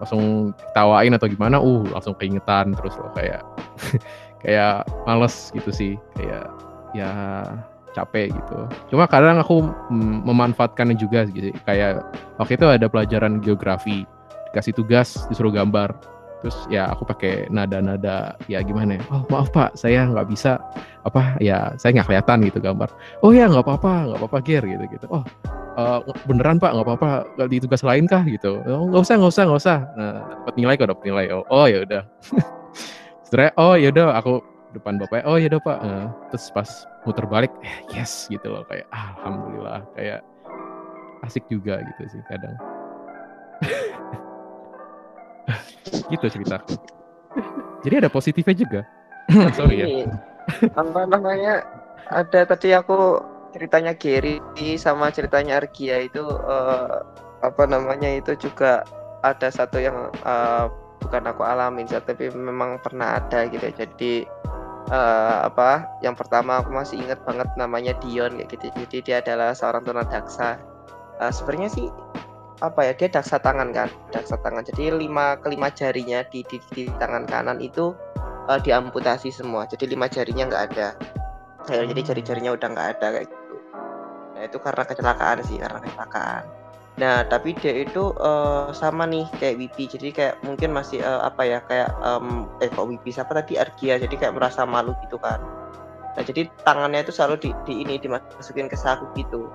langsung tawain atau gimana uh langsung keingetan terus loh kayak kayak males gitu sih kayak ya capek gitu. Cuma kadang aku memanfaatkannya juga gitu. Kayak waktu itu ada pelajaran geografi dikasih tugas disuruh gambar. Terus ya aku pakai nada-nada ya gimana ya? Oh maaf pak saya nggak bisa apa ya saya nggak kelihatan gitu gambar. Oh ya nggak apa-apa nggak apa-apa ger gitu gitu. Oh uh, beneran pak nggak apa-apa di tugas lain kah? Gitu. Oh, nggak usah nggak usah nggak usah. Nah dapat nilai kok dapat nilai. Oh, oh ya udah. Oh ya udah aku depan bapaknya oh ya udah pak. Uh, terus pas muter balik eh, yes gitu loh kayak alhamdulillah kayak asik juga gitu sih kadang. Gitu ceritaku jadi ada positifnya juga? Sorry ya. Ini, apa namanya ada tadi aku ceritanya Gary sama ceritanya Argia itu eh, apa namanya itu juga ada satu yang eh, bukan aku alamin sih, tapi memang pernah ada gitu ya. jadi eh, apa yang pertama aku masih ingat banget namanya Dion kayak gitu. Jadi dia adalah seorang tunadaksa Eh, sebenarnya sih apa ya dia daksa tangan kan daksa tangan. Jadi lima kelima jarinya di, di, di tangan kanan itu eh, diamputasi semua. Jadi lima jarinya nggak ada. Jadi jari-jarinya udah nggak ada kayak gitu. Nah itu karena kecelakaan sih karena kecelakaan nah tapi dia itu eh, sama nih kayak Wipi jadi kayak mungkin masih eh, apa ya kayak em, eh kok Wipi siapa tadi? Argia. Jadi kayak merasa malu gitu kan. Nah jadi tangannya itu selalu di, di ini dimasukin ke saku gitu.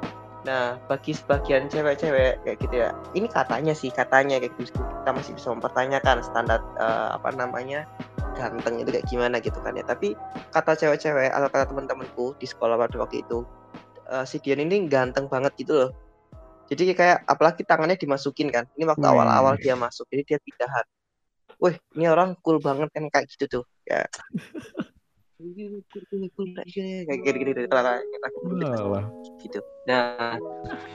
Nah bagi sebagian cewek-cewek kayak gitu ya ini katanya sih katanya kayak gitu. Kita masih bisa mempertanyakan standar eh, apa namanya ganteng itu kayak gimana gitu kan ya. Tapi kata cewek-cewek atau kata teman-temanku di sekolah pada waktu itu eh, si Dion ini ganteng banget gitu loh jadi kayak apalagi tangannya dimasukin kan. Ini waktu awal-awal dia masuk jadi dia pindahan wih ini orang cool banget kan kayak gitu tuh. Ya. Kayak gini gini Walah. gitu nah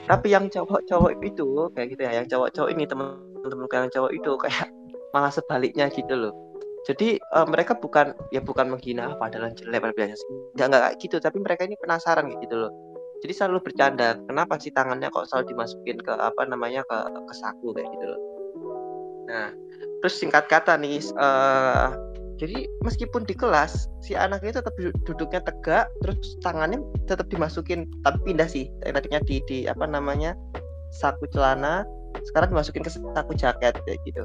tapi yang cowok-cowok itu kayak gitu ya yang cowok-cowok ini teman-teman yang cowok itu kayak malah sebaliknya gitu loh. Jadi eh, mereka bukan ya bukan menghina apa adalah jelek pada biasanya nggak nggak kayak gitu tapi mereka ini penasaran gitu loh jadi selalu bercanda kenapa sih tangannya kok selalu dimasukin ke apa namanya ke ke saku kayak gitu loh. Nah terus singkat kata nih eh, jadi meskipun di kelas si anak itu tetap du- duduknya tegak terus tangannya tetap dimasukin tapi pindah sih tadinya di di apa namanya saku celana sekarang dimasukin ke saku jaket kayak gitu.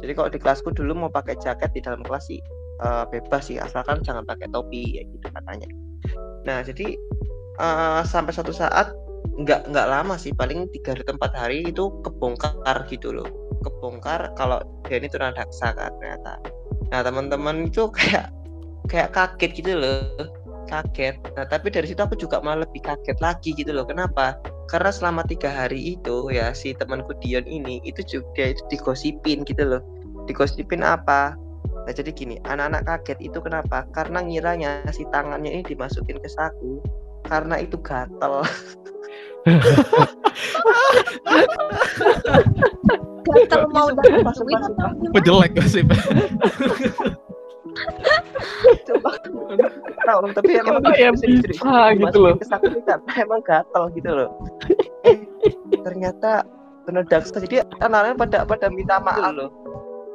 Jadi kalau di kelasku dulu mau pakai jaket di dalam kelas sih eh, bebas sih asalkan jangan pakai topi ya gitu katanya. Nah jadi eh, sampai suatu saat nggak nggak lama sih. Paling tiga hari tempat hari itu kebongkar gitu loh. Kebongkar kalau dia ini tunadaksa kan ternyata. Nah teman-teman itu kayak kayak kaget gitu loh. Kaget. Nah tapi dari situ aku juga malah lebih kaget lagi gitu loh. Kenapa? Karena selama tiga hari itu ya si temanku Dion ini itu juga itu digosipin gitu loh. Digosipin apa? Nah jadi gini anak-anak kaget itu kenapa? Karena ngiranya si tangannya ini dimasukin ke saku karena itu gatel. Gatel mau dapat? Kok jelek gosip. Coba. Tahu tapi emang Kenapa ya serius, serius. bisa gitu loh? Dimasukin ke saku itu kan emang gatel gitu loh. Eh, ternyata benar daksa jadi anak-anak pada pada minta maaf. Loh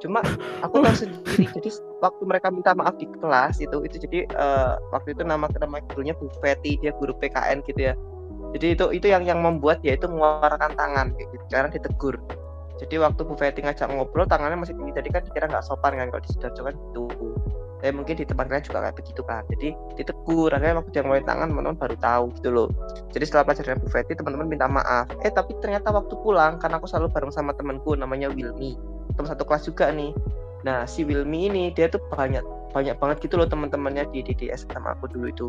cuma aku tahu sendiri jadi waktu mereka minta maaf di kelas itu itu jadi eh, waktu itu nama nama gurunya Bu Feti dia guru PKN gitu ya. Jadi itu itu yang yang membuat dia itu mengeluarkan tangan kayak gitu karena ditegur. Jadi waktu Bu Feti ngajak ngobrol tangannya masih tinggi. Jadi kan dikira nggak sopan kan kalau di sidoarjo kan gitu. Tapi mungkin di tempat lain juga kayak begitu kan. Jadi ditegur akhirnya waktu dia ngeluarin tangan teman-teman baru tahu gitu loh. Jadi setelah pelajaran Bu Feti teman-teman minta maaf. Eh tapi ternyata waktu pulang karena aku selalu bareng sama temanku namanya Wilmi teman satu kelas juga nih. Nah si Wilmi ini dia tuh banyak banyak banget gitu loh teman-temannya di, di SMA aku dulu itu.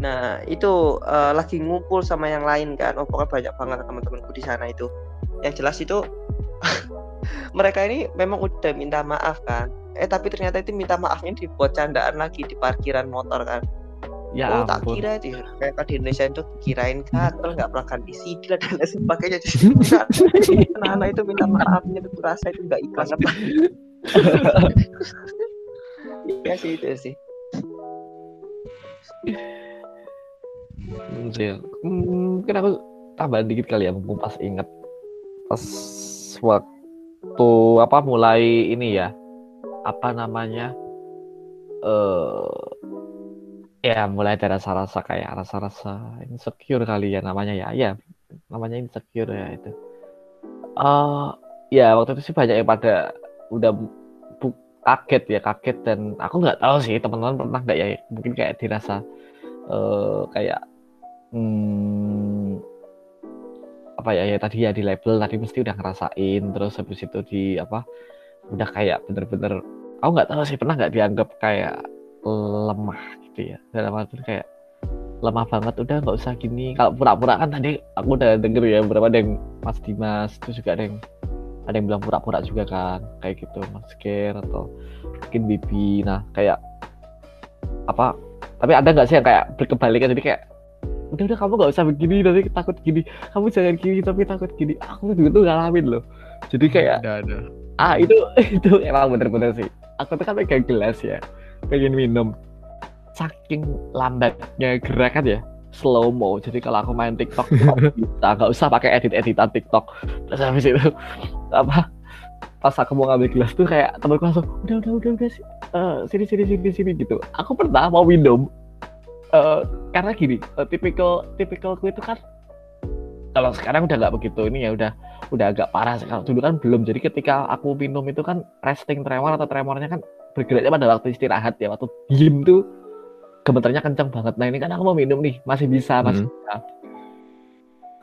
Nah itu eh, lagi ngumpul sama yang lain kan. Oh pokoknya banyak banget teman-temanku di sana itu. Yang jelas itu mereka ini memang udah minta maaf kan. Eh tapi ternyata itu minta maafnya dibuat candaan lagi di parkiran motor kan Ya oh tak kira itu ya. Kayak kalau di Indonesia itu kirain gatel nggak pernah ganti CD lah dan lain sebagainya. Jadi anak-anak itu minta maafnya itu rasa itu nggak ikhlas apa. Iya sih itu sih. Hmm, sih. Hmm, mungkin aku tambah dikit kali ya mumpung pas inget pas waktu apa mulai ini ya. Apa namanya? Eh ya mulai ada rasa-rasa kayak rasa-rasa insecure kali ya namanya ya. Ya namanya insecure ya itu. Eh ya waktu itu sih banyak yang pada udah kaget ya kaget dan aku nggak tahu sih teman-teman pernah nggak ya mungkin kayak dirasa eh kayak hmm, apa ya ya tadi ya di label tadi mesti udah ngerasain terus habis itu di apa udah kayak bener-bener aku nggak tahu sih pernah nggak dianggap kayak lemah gitu ya. Dalam arti kayak lemah banget udah nggak usah gini. Kalau pura-pura kan tadi aku udah denger ya beberapa ada yang Mas Dimas terus juga ada yang ada yang bilang pura-pura juga kan kayak gitu Mas Ger atau mungkin Bibi. Nah kayak apa tapi ada nggak sih yang kayak berkebalikan? Jadi kayak udah udah kamu nggak usah begini nanti takut gini. Kamu jangan gini tapi takut gini. Aku juga tuh ngalamin loh. Jadi kayak ada ada. Ah itu itu emang bener-bener sih. Aku tuh kan pegang gelas ya pengen minum. Saking lambatnya gerakan ya slow mo jadi kalau aku main TikTok bisa. Nggak usah pakai edit editan TikTok. Terus habis itu apa pas aku mau ngambil gelas tuh kayak temanku langsung udah udah udah udah sih Eh, sini sini sini sini gitu. Aku pernah mau minum eh, karena gini eh, tipikal tipikalku itu kan kalau sekarang udah nggak begitu ini ya udah udah agak parah. Kalau dulu kan belum. Jadi ketika aku minum itu kan resting tremor atau tremornya kan bergeraknya pada waktu istirahat ya waktu diem tuh gemeternya kencang banget. Nah ini kan aku mau minum nih masih bisa masih Mhm. bisa.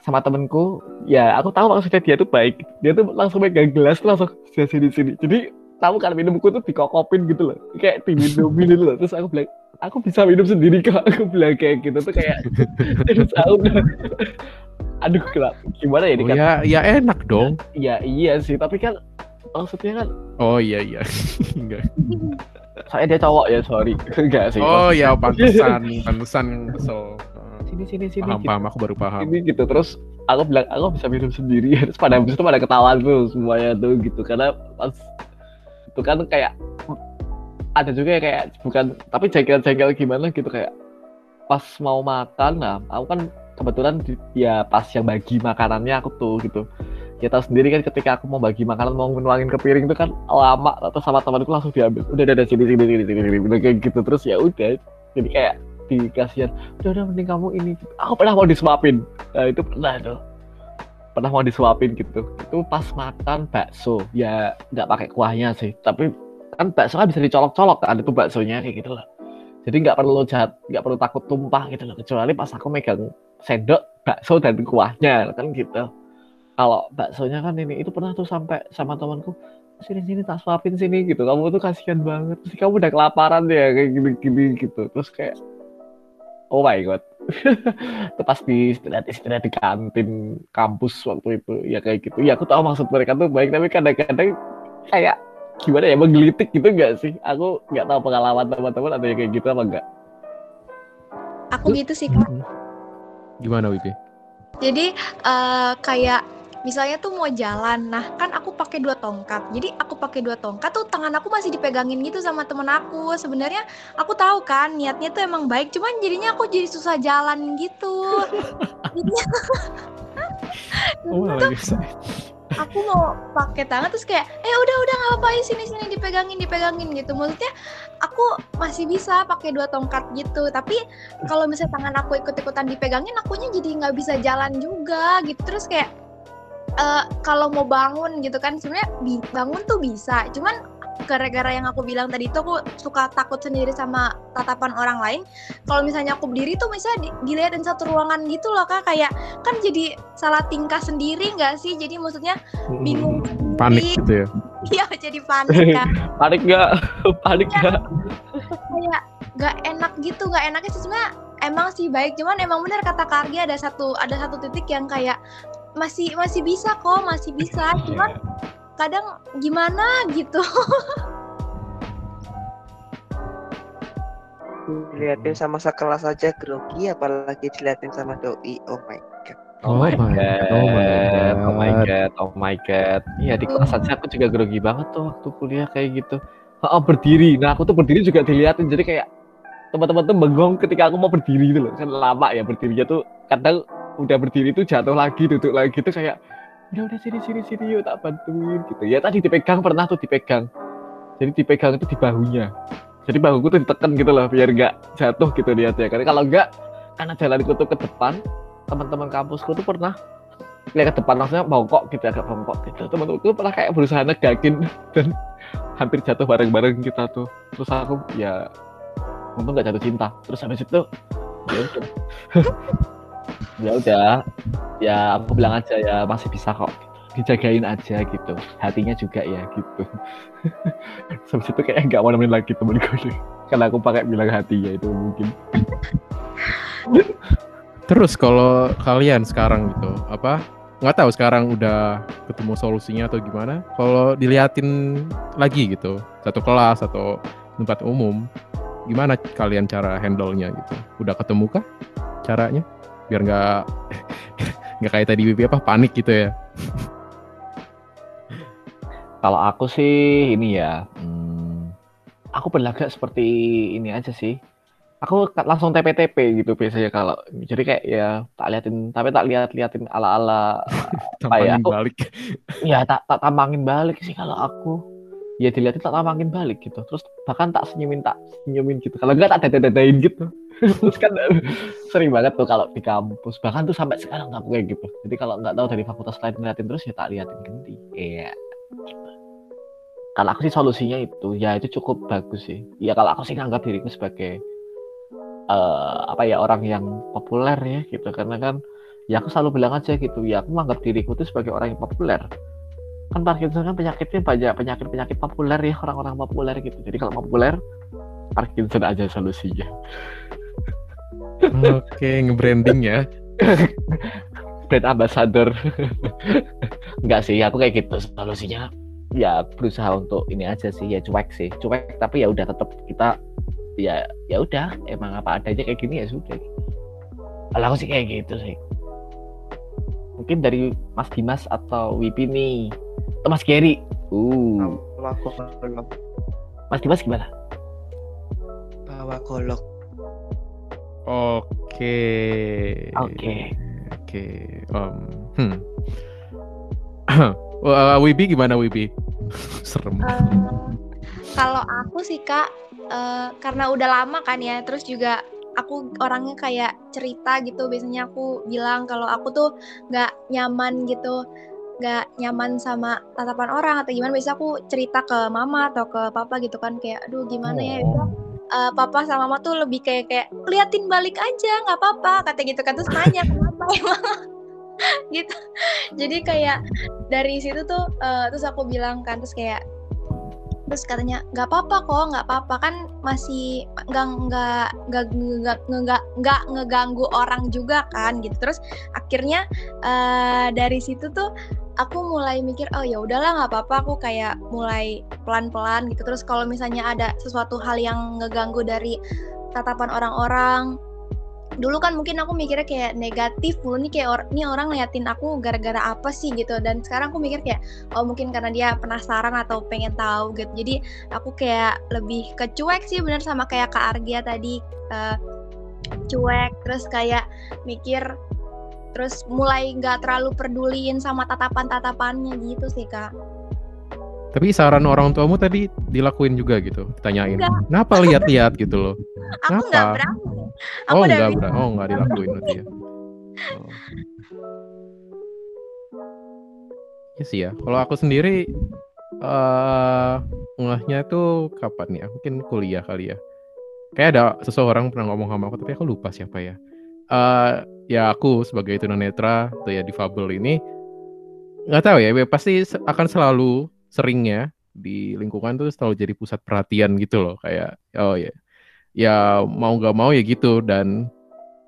Sama temenku ya aku tahu maksudnya dia tuh baik. Dia tuh langsung megang gelas langsung sini sini sini. Jadi tahu kan minumku tuh dikokopin gitu loh. Kayak diminumin gitu loh. Terus aku bilang aku bisa minum sendiri kok. Aku bilang kayak gitu tuh kayak terus aku udah aduh kenapa gimana ya ini oh, kan ya ya enak dong. Ya iya sih. Tapi kan maksudnya kan oh iya iya. Enggak. Saya dia cowok ya sorry. Enggak sih. Oh ya pantesan. Pantesan kesel. Sini sini sini. Paham gitu. paham. Aku baru paham. Ini gitu terus aku bilang aku bisa minum sendiri. Terus pada habis itu pada ketawa tuh semuanya tuh gitu. Karena pas itu kan kayak ada juga yang kayak bukan tapi jengkel-jengkel gimana gitu kayak pas mau makan nah aku kan kebetulan di- ya pas yang bagi makanannya aku tuh gitu ya tahu sendiri kan ketika aku mau bagi makanan mau nuangin ke piring itu kan lama atau sama temanku langsung diambil. Udah udah udah, sini sini sini sini sini kayak gitu terus ya udah. Jadi kayak dikasihan udah udah mending kamu ini. Aku pernah mau disuapin. Nah, itu pernah tuh. Pernah mau disuapin gitu. Itu pas makan bakso. Ya nggak pakai kuahnya sih. Tapi kan bakso kan bisa dicolok-colok kan itu baksonya kayak gitu loh jadi nggak perlu jahat nggak perlu takut tumpah gitu loh. Kecuali pas aku megang sendok bakso dan kuahnya kan gitu kalau baksonya kan ini itu pernah tuh sampai sama temanku sini sini tak suapin sini gitu. Kamu tuh kasihan banget. Terus kamu udah kelaparan ya kayak gini gini gitu. Terus kayak oh my god. Itu pas di istirahat istirahat di kantin kampus waktu itu ya kayak gitu. Ya aku tahu maksud mereka tuh baik tapi kadang-kadang kayak gimana ya menggelitik gitu enggak sih? Aku nggak tahu pengalaman teman-teman ada yang kayak gitu apa enggak Aku gitu sih kak. gimana Wipi Jadi eh, kayak misalnya tuh mau jalan, nah kan aku pakai dua tongkat. Jadi aku pakai dua tongkat tuh tangan aku masih dipegangin gitu sama temen aku. Sebenarnya aku tahu kan niatnya tuh emang baik, cuman jadinya aku jadi susah jalan gitu. Oh aku mau pakai tangan terus kayak eh udah udah nggak apa-apa sini sini dipegangin dipegangin gitu maksudnya aku masih bisa pakai dua tongkat gitu tapi kalau misalnya tangan aku ikut ikutan dipegangin akunya jadi nggak bisa jalan juga gitu terus kayak eh, kalau mau bangun gitu kan sebenarnya bangun tuh bisa. Cuman gara-gara yang aku bilang tadi itu aku suka takut sendiri sama tatapan orang lain. Kalau misalnya aku berdiri tuh misalnya di- dilihatin satu ruangan gitu loh kak. Kayak kan jadi salah tingkah sendiri nggak sih? Jadi maksudnya bingung sendiri. panik gitu ya? Iya jadi panik kan panik nggak? Panik nggak? Kayak nggak enak gitu nggak enaknya sih. Sebenarnya emang sih baik cuman emang bener kata Kargi ada satu ada satu titik yang kayak masih masih bisa kok masih bisa cuman kadang gimana gitu Dilihatin sama sekelas aja grogi, apalagi dilihatin sama doi. Oh my god. Oh, my god, oh my oh my God. god, oh my god. Iya di kelas aja aku juga grogi banget tuh waktu kuliah kayak gitu. oh, berdiri nah aku tuh berdiri juga diliatin jadi kayak teman-teman tuh bengong ketika aku mau berdiri gitu loh kan lama ya berdirinya tuh kadang udah berdiri tuh jatuh lagi duduk lagi tuh kayak udah udah sini sini sini yuk tak bantuin gitu. Ya tadi dipegang pernah tuh dipegang. Jadi dipegang itu di bahunya. Jadi bahuku tuh ditekan gitu loh biar nggak jatuh gitu dia karena kalau nggak karena jalanku tuh ke depan teman-teman kampusku tuh pernah lihat ke depan maksudnya bongkok gitu agak bongkok gitu. Teman-temanku pernah kayak berusaha negakin dan hampir jatuh bareng-bareng kita tuh. Terus aku ya untung nggak jatuh cinta. Terus habis itu ya ya udah ya aku bilang aja ya masih bisa kok dijagain aja gitu hatinya juga ya gitu habis itu kayak nggak mau nemenin lagi temen gue karena aku pakai bilang hati ya itu mungkin Terus kalau kalian sekarang gitu, apa nggak tahu sekarang udah ketemu solusinya atau gimana? Kalau diliatin lagi gitu, satu kelas atau tempat umum, gimana kalian cara handle-nya gitu? Udah ketemu kah caranya? Biar nggak nggak kayak tadi Wibi apa panik gitu ya? Kalau aku sih ini ya, hmm, aku berlagak seperti ini aja sih. Aku langsung TP-TP gitu biasanya kalau jadi kayak ya tak liatin tapi tak lihat liatin ala ala apa ya aku, balik. Ya tak tak tampangin balik sih kalau aku ya dilihatin tak tampangin balik gitu. Terus bahkan tak senyumin tak senyumin gitu. Kalau enggak tak dadain gitu. Terus kan sering banget tuh kalau di kampus. Bahkan tuh sampai sekarang nggak kayak gitu. Jadi kalau nggak tahu dari fakultas lain ngeliatin terus ya tak liatin ganti. Iya. Kalau aku sih solusinya itu ya itu cukup bagus sih. Ya kalau aku sih nganggap diriku sebagai uh, apa ya orang yang populer ya gitu. Karena kan ya aku selalu bilang aja gitu ya aku menganggap diriku itu sebagai orang yang populer kan Parkinson kan penyakitnya banyak penyakit penyakit populer ya orang-orang populer gitu. Jadi kalau populer Parkinson aja solusinya. Oke nge-branding ya. Brand ambassador. Enggak sih aku kayak gitu. Solusinya ya berusaha untuk ini aja sih ya cuek sih. Cuek tapi ya udah tetap kita ya ya udah. Emang apa adanya kayak gini ya sudah. Kalau aku sih kayak gitu sih. Mungkin dari Mas Dimas atau Wipi nih Mas Gary. Uh. Mas Dimas gimana? Bawa golok. Oke. Oke. Oke um hmm. Uh, Wibi gimana Wibi? Serem. Uh, kalau aku sih kak uh, karena udah lama kan ya terus juga aku orangnya kayak cerita gitu. Biasanya aku bilang kalau aku tuh nggak nyaman gitu nggak nyaman sama tatapan orang atau gimana biasa aku cerita ke mama atau ke papa gitu kan kayak aduh gimana ya? Uh, papa sama mama tuh lebih kayak kayak liatin balik aja nggak apa-apa kata gitu kan terus nanya kenapa emang gitu. Jadi kayak dari situ tuh uh, terus aku bilang kan terus kayak terus katanya nggak apa-apa kok nggak apa-apa. Kan masih nggak nggak nggak nggak nggak ngeganggu orang juga kan gitu. Terus akhirnya uh, dari situ tuh aku mulai mikir oh ya udahlah nggak apa-apa aku kayak mulai pelan-pelan gitu. Terus kalau misalnya ada sesuatu hal yang ngeganggu dari tatapan orang-orang dulu kan mungkin aku mikirnya kayak negatif dulu nih kayak or nih orang liatin aku gara-gara apa sih gitu dan sekarang aku mikir kayak oh mungkin karena dia penasaran atau pengen tahu gitu jadi aku kayak lebih kecuek sih bener sama kayak Kak Argia tadi uh, cuek terus kayak mikir terus mulai nggak terlalu peduliin sama tatapan-tatapannya gitu sih kak. Tapi saran orang tuamu tadi dilakuin juga gitu, ditanyain. Enggak. Kenapa lihat-lihat gitu loh? Aku nggak berani. Aku oh nggak berani. Oh nggak dilakuin berarti ya. Oh. Ya sih ya. Kalau aku sendiri uh, ngehnya itu kapan ya? Mungkin kuliah kali ya. Kayak ada seseorang pernah ngomong sama aku, tapi aku lupa siapa ya. Uh, ya aku sebagai tunanetra atau ya difabel ini nggak tahu ya, pasti akan selalu seringnya di lingkungan tuh selalu jadi pusat perhatian gitu loh kayak oh ya ya mau nggak mau ya gitu. Dan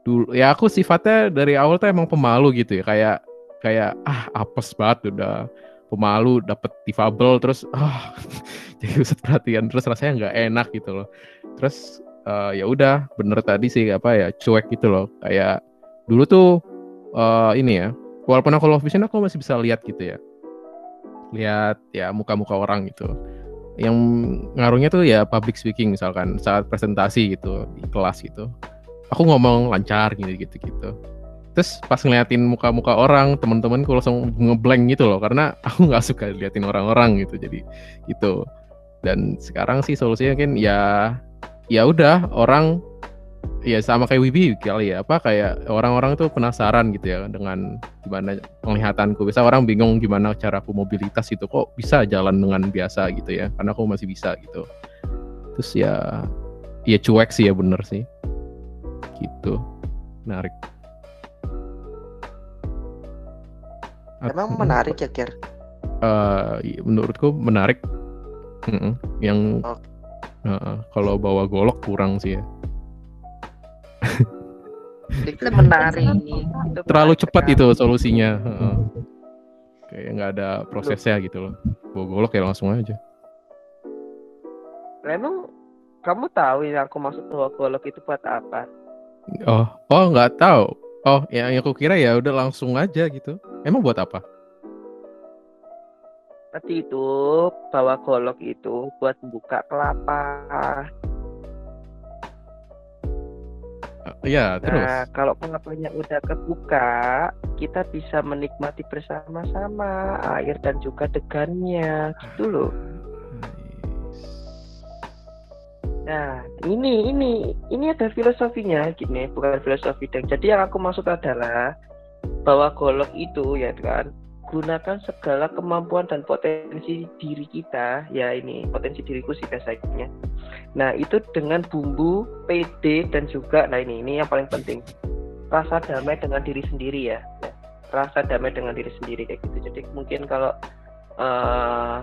dulu ya aku sifatnya dari awal tuh emang pemalu gitu ya kayak kayak ah apes banget udah pemalu dapet difabel terus ah jadi pusat perhatian terus rasanya nggak enak gitu loh. Terus uh, ya udah bener tadi sih apa ya cuek gitu loh. Kayak dulu tuh uh, ini ya walaupun aku love vision aku masih bisa lihat gitu ya lihat ya muka-muka orang gitu. Yang ngaruhnya tuh ya public speaking misalkan saat presentasi gitu di kelas gitu. Aku ngomong lancar gitu gitu gitu terus pas ngeliatin muka-muka orang teman-temanku langsung ngeblank gitu loh karena aku nggak suka liatin orang-orang gitu jadi gitu. Dan sekarang sih solusinya kan ya ya udah orang ya sama kayak Wibi kali ya apa kayak orang-orang tuh penasaran gitu ya dengan gimana penglihatanku bisa orang bingung gimana cara aku mobilitas itu kok bisa jalan dengan biasa gitu ya karena aku masih bisa gitu terus ya ya cuek sih ya bener sih gitu menarik Emang menarik ya, Ger? Uh, menurutku menarik. Mm -mm. Yang Oh. uh, kalau bawa golok kurang sih ya. Itu menarik. Itu Terlalu menarik cepat sekali. itu solusinya. Kayak nggak ada prosesnya gitu loh. Bawa golok ya langsung aja. Emang kamu tahu yang aku maksud bawa golok itu buat apa? Oh, oh nggak tahu. Oh, yang, yang aku kira ya udah langsung aja gitu. Emang buat apa? Tadi itu bawa golok itu buat buka kelapa. Iya, terus. Nah, kalau kelapanya udah kebuka, kita bisa menikmati bersama-sama air dan juga degannya, gitu loh. Nah, ini ini ini ada filosofinya gini, bukan filosofi deng. Jadi yang aku maksud adalah bahwa golok itu ya kan gunakan segala kemampuan dan potensi diri kita ya ini potensi diriku sih biasanya nah itu dengan bumbu PD dan juga nah ini ini yang paling penting. Rasa damai dengan diri sendiri ya. Rasa damai dengan diri sendiri kayak gitu. Jadi mungkin kalau eh,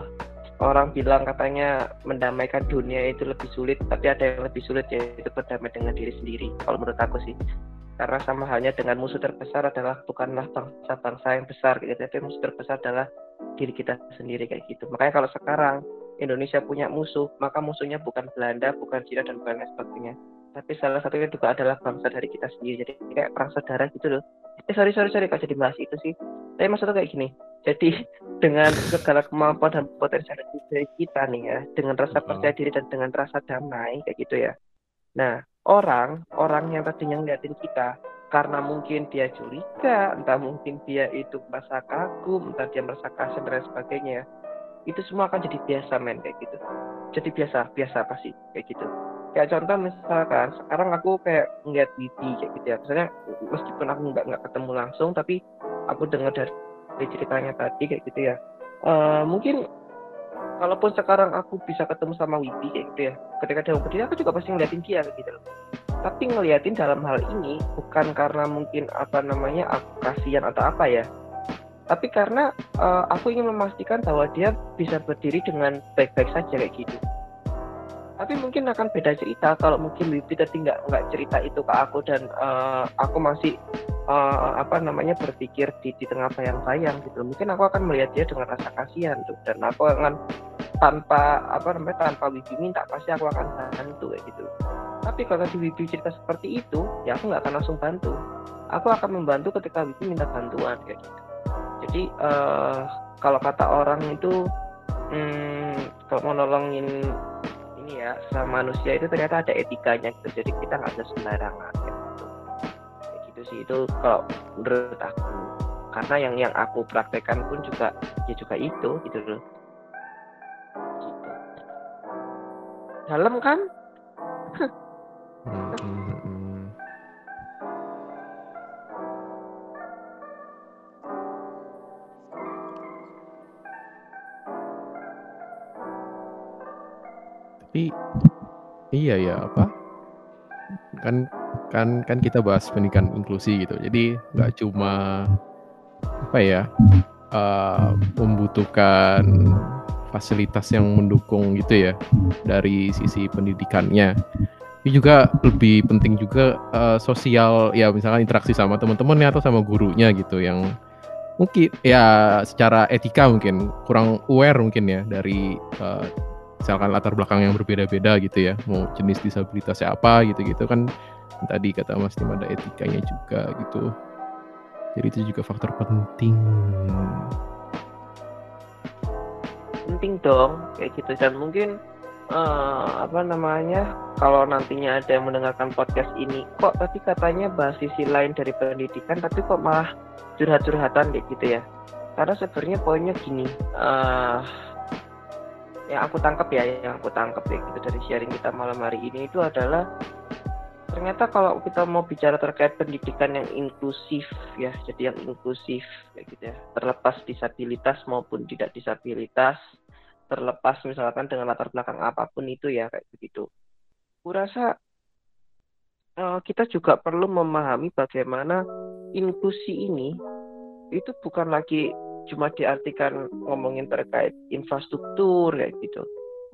orang bilang katanya mendamaikan dunia itu lebih sulit tapi ada yang lebih sulit yaitu berdamai dengan diri sendiri kalau menurut aku sih. Karena sama halnya dengan musuh terbesar adalah bukanlah bangsa-bangsa yang besar gitu. Tapi musuh terbesar adalah diri kita sendiri kayak gitu. Makanya kalau sekarang Indonesia punya musuh maka musuhnya bukan Belanda bukan Cina dan bukan lain sebagainya. Tapi salah satunya juga adalah bangsa dari kita sendiri. Jadi kayak perang saudara gitu loh. Eh sorry sorry sorry kok jadi bahas itu sih? Tapi maksudnya kayak gini. Jadi dengan segala kemampuan dan potensi dari kita nih ya dengan rasa percaya diri dan dengan rasa damai kayak gitu ya. Nah orang orang yang tadinya ngeliatin kita karena mungkin dia curiga, entah mungkin dia itu merasa kagum, entah dia merasa kasar dan lain sebagainya, itu semua akan jadi biasa men kayak gitu. Jadi biasa, biasa pasti kayak gitu. Kayak contoh misalkan sekarang aku kayak ngeliat Widi kayak gitu ya. Misalnya meskipun aku nggak nggak ketemu langsung, tapi aku dengar dari, ceritanya tadi kayak gitu ya. Eh, mungkin kalaupun sekarang aku bisa ketemu sama Widi kayak gitu ya ketika dia berdiri aku juga pasti ngeliatin dia kayak gitu loh tapi ngeliatin dalam hal ini bukan karena mungkin apa namanya aku kasihan atau apa ya tapi karena eh, aku ingin memastikan bahwa dia bisa berdiri dengan baik-baik saja kayak gitu. Tapi mungkin akan beda cerita kalau mungkin Widi tadi nggak nggak cerita itu ke aku dan eh, aku masih eh, apa namanya berpikir di, di tengah bayang-bayang gitu. Mungkin aku akan melihat dia dengan rasa kasihan tuh. Dan aku akan tanpa apa namanya tanpa Wibi minta pasti aku akan bantu kayak gitu. Tapi kalau tadi Wibi cerita seperti itu ya aku nggak akan langsung bantu. Aku akan membantu ketika Wibi minta bantuan kayak gitu jadi eh, kalau kata orang itu hmm, kalau mau nolongin ini ya sama manusia itu ternyata ada etikanya gitu. Jadi kita nggak bisa sembarangan gitu. Kayak gitu sih. Itu kalau menurut aku. Karena yang yang aku praktekkan pun juga ya juga itu gitu loh. Gitu. dalam kan? Hmm, hmm. Tapi iya ya apa? Kan kan kan kita bahas pendidikan inklusi gitu. Jadi nggak cuma apa ya eh, membutuhkan fasilitas yang mendukung gitu ya dari sisi pendidikannya tapi juga lebih penting juga eh, sosial ya misalkan interaksi sama teman-temannya atau sama gurunya gitu yang mungkin ya secara etika mungkin kurang aware mungkin ya dari eh, misalkan latar belakang yang berbeda-beda gitu ya mau jenis disabilitasnya apa gitu-gitu kan tadi kata Mas Tim ada etikanya juga gitu. Jadi itu juga faktor penting. Penting dong kayak gitu. Dan mungkin uh, apa namanya kalau nantinya ada yang mendengarkan podcast ini kok tadi katanya bahas sisi lain dari pendidikan tapi kok malah curhat-curhatan kayak gitu ya? Karena sebenarnya poinnya gini uh, yang aku tangkap ya yang aku tangkap ya gitu dari sharing kita malam hari ini itu adalah ternyata kalau kita mau bicara terkait pendidikan yang inklusif ya jadi yang inklusif kayak gitu ya terlepas disabilitas maupun tidak disabilitas terlepas misalkan dengan latar belakang apa pun itu ya kayak begitu. Kurasa uh, kita juga perlu memahami bagaimana inklusi ini itu bukan lagi cuma diartikan ngomongin terkait infrastruktur kayak gitu.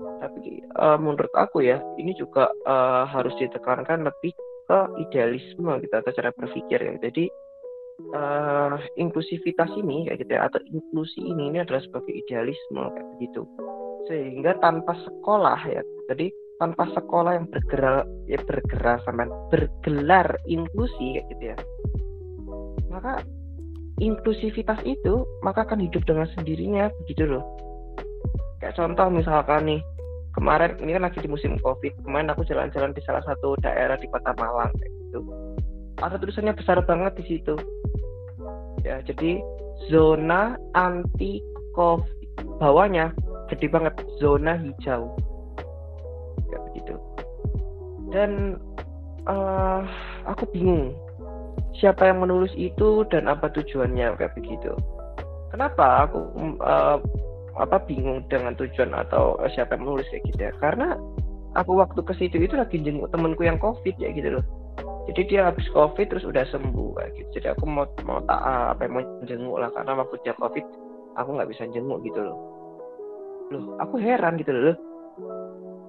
Tapi uh, menurut aku ya ini juga uh, harus ditekankan lebih ke idealisme gitu atau cara berpikir ya. Jadi uh, inklusivitas ini kayak gitu ya atau inklusi ini ini adalah sebagai idealisme kayak begitu. Sehingga tanpa sekolah ya jadi tanpa sekolah yang bergerak ya bergerak sama bergelar inklusi kayak gitu ya maka inklusivitas itu maka akan hidup dengan sendirinya begitu loh. Kayak contoh misalkan nih kemarin ini kan lagi di musim covid kemarin aku jalan-jalan di salah satu daerah di kota Malang kayak gitu. Ada tulisannya besar banget di situ. Ya jadi zona anti covid bawahnya gede banget zona hijau. Kayak begitu. Dan uh, aku bingung siapa yang menulis itu dan apa tujuannya kayak begitu. Kenapa aku uh, apa bingung dengan tujuan atau siapa yang menulis kayak gitu ya? Karena aku waktu ke situ itu lagi jenguk temenku yang covid ya gitu loh. Jadi dia habis covid terus udah sembuh kayak gitu. Jadi aku mau mau tak apa mau jenguk lah. Karena waktu dia covid aku nggak bisa jenguk gitu loh. Loh aku heran gitu loh.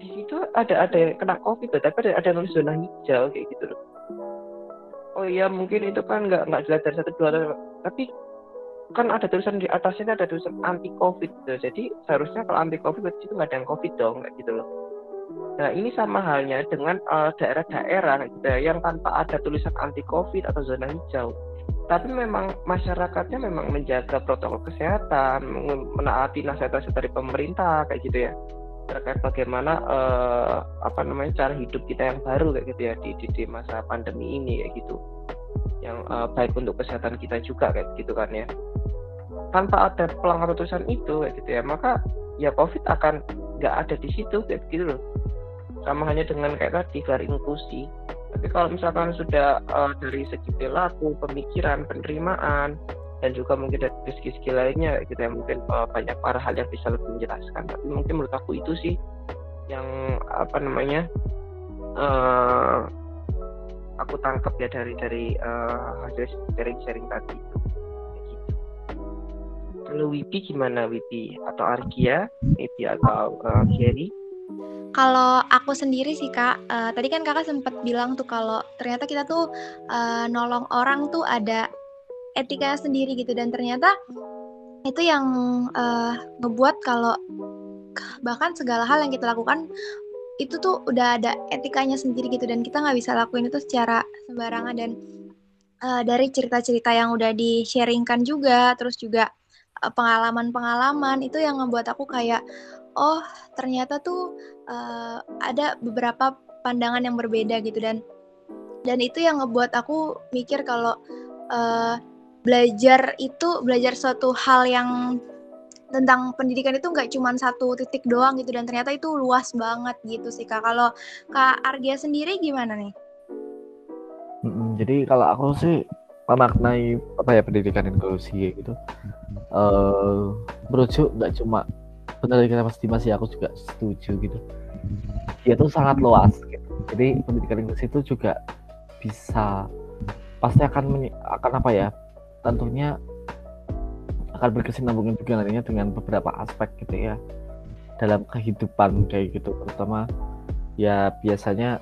Di situ ada ada yang kena covid tapi ada ada yang nulis zona hijau kayak gitu loh oh iya mungkin itu kan nggak nggak jelas dari satu dua tapi kan ada tulisan di atasnya ada tulisan anti covid gitu. jadi seharusnya kalau anti covid berarti itu nggak ada yang covid dong kayak gitu loh. Nah ini sama halnya dengan daerah daerah-daerah gitu ya, yang tanpa ada tulisan anti covid atau zona hijau. Tapi memang masyarakatnya memang menjaga protokol kesehatan menaati nasihat-nasihat dari pemerintah kayak gitu ya. Terkait bagaimana uh, apa namanya cara hidup kita yang baru kayak gitu ya di, di, di masa pandemi ini kayak gitu yang uh, baik untuk kesehatan kita juga kayak gitu kan ya. Tanpa ada pelanggaran tulisan itu kayak gitu ya maka ya covid akan nggak ada di situ kayak gitu loh. Sama hanya dengan kayak tadi garis inklusi tapi kalau misalkan sudah uh, dari segi perilaku pemikiran penerimaan dan juga mungkin dari segi-segi lainnya gitu ya mungkin uh, banyak para hal yang bisa lebih menjelaskan. Tapi mungkin menurut aku itu sih yang apa namanya uh, aku tangkap ya dari dari uh, hasil sharing-sharing tadi itu Lalu Wipi gimana Wipi? Atau Arkia? Wipi atau uh, Kalau aku sendiri sih kak, uh, tadi kan kakak sempat bilang tuh kalau ternyata kita tuh uh, nolong orang tuh ada etika sendiri gitu dan ternyata itu yang uh, ngebuat kalau bahkan segala hal yang kita lakukan itu tuh udah ada etikanya sendiri gitu dan kita nggak bisa lakuin itu secara sembarangan. Dan uh, dari cerita-cerita yang udah di sharingkan juga terus juga Eh, pengalaman-pengalaman itu yang membuat aku kayak oh ternyata tuh uh, ada beberapa pandangan yang berbeda gitu. Dan dan itu yang ngebuat aku mikir kalau uh, belajar itu belajar suatu hal yang tentang pendidikan itu nggak cuma satu titik doang gitu dan ternyata itu luas banget gitu sih kak. Kalau kak Argia sendiri gimana nih? Jadi kalau aku sih memaknai apa ya pendidikan inklusi gitu uh, merujuk nggak cuma benar kita pasti masih aku juga setuju gitu dia tuh sangat luas gitu. jadi pendidikan inklusi itu juga bisa pasti akan akan apa ya tentunya akan berkesinambungan juga nantinya dengan beberapa aspek gitu ya dalam kehidupan kayak gitu. Terutama ya biasanya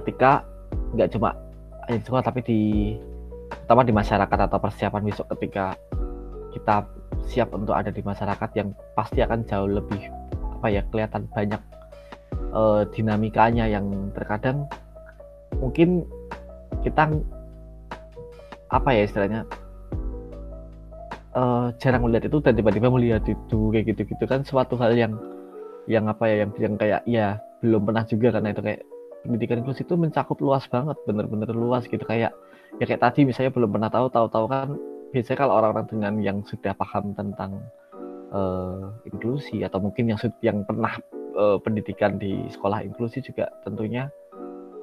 ketika nggak cuma sekolah tapi di terutama di masyarakat atau persiapan besok ketika kita siap untuk ada di masyarakat yang pasti akan jauh lebih apa ya kelihatan banyak uh, dinamikanya yang terkadang mungkin kita apa ya istilahnya eh, jarang melihat itu dan tiba-tiba melihat itu kayak gitu-gitu kan. Suatu hal yang yang apa ya yang yang kayak ya belum pernah juga karena itu kayak pendidikan inklusi itu mencakup luas banget bener-bener luas gitu. Kayak ya kayak tadi misalnya belum pernah tahu tahu-tahu kan biasanya kalau orang-orang dengan yang sudah paham tentang eh, inklusi atau mungkin yang yang pernah eh, pendidikan di sekolah inklusi juga tentunya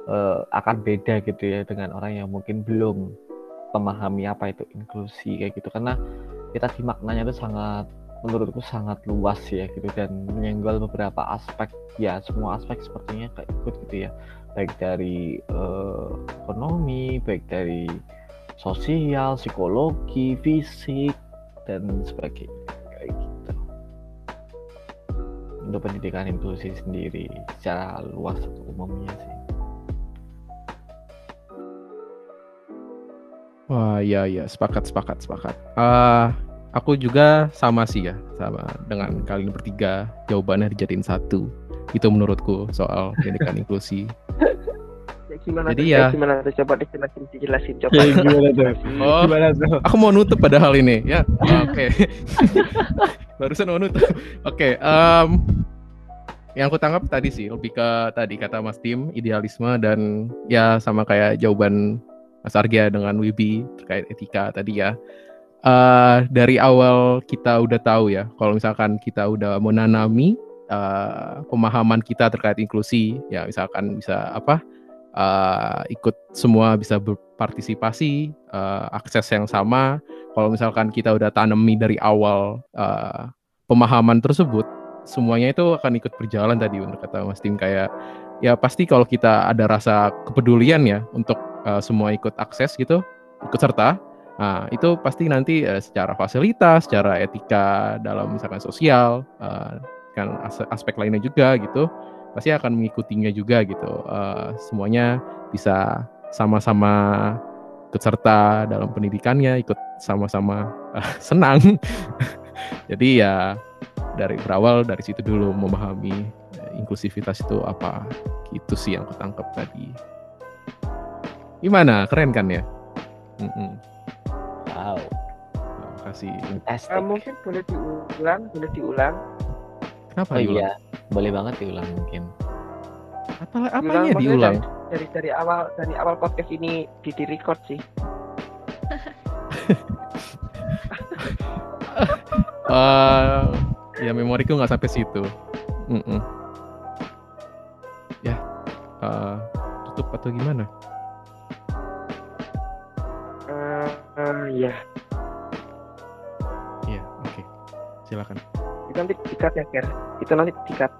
eh, akan beda gitu ya dengan orang yang mungkin belum memahami apa itu inklusi kayak gitu. Karena kita di maknanya itu sangat menurutku sangat luas ya gitu dan menyenggol beberapa aspek. Ya semua aspek sepertinya ikut gitu ya. Baik dari eh, ekonomi baik dari sosial psikologi fisik dan sebagainya kayak gitu. Untuk pendidikan inklusi sendiri secara luas umumnya sih Wah, iya iya, sepakat sepakat sepakat. Eh, aku juga sama sih ya, sama dengan kalian bertiga. Jawabannya dijadiin satu. Itu menurutku soal pendidikan inklusi. Ya, gimana Jadi tuh? ya- Eh, gimana tuh coba dijelasin dijelasin coba. gimana tuh? Oh, gimana tuh aku mau nutup padahal ini ya. Oke. Barusan mau nutup. Oke, em, yang aku tangkap tadi sih lebih ke tadi kata Mas Tim idealisme dan ya sama kayak jawaban Mas Argia dengan Wibi terkait etika tadi ya. Eh dari awal kita udah tahu ya kalau misalkan kita udah menanami eh, pemahaman kita terkait inklusi ya misalkan bisa apa eh, ikut semua bisa berpartisipasi eh, akses yang sama kalau misalkan kita udah tanami dari awal eh, pemahaman tersebut semuanya itu akan ikut berjalan tadi untuk kata Mas Tim kayak ya pasti kalau kita ada rasa kepedulian ya untuk eh, semua ikut akses gitu ikut serta nah itu pasti nanti eh, secara fasilitas secara etika dalam misalkan sosial eh, kan as- aspek lainnya juga gitu pasti akan mengikutinya juga gitu. Eh, semuanya bisa sama-sama ikut serta dalam pendidikannya ikut sama-sama eh, senang. Jadi ya dari berawal dari situ dulu memahami inklusivitas itu apa gitu sih yang aku tangkap tadi gimana keren kan ya Mm-mm. wow Terima kasih fantastic Eh, mungkin boleh diulang, boleh diulang. kenapa oh diulang iya boleh banget diulang mungkin apa apanya maksudnya diulang Dari dari awal dari awal podcast ini di di record sih. Eh, ya memoriku nggak sampai situ. Mm-mm. Ya, eh, tutup atau gimana? Eh, ya, Iya, oke. Silakan. itu nanti dikat ya, Ker. Itu nanti dikat.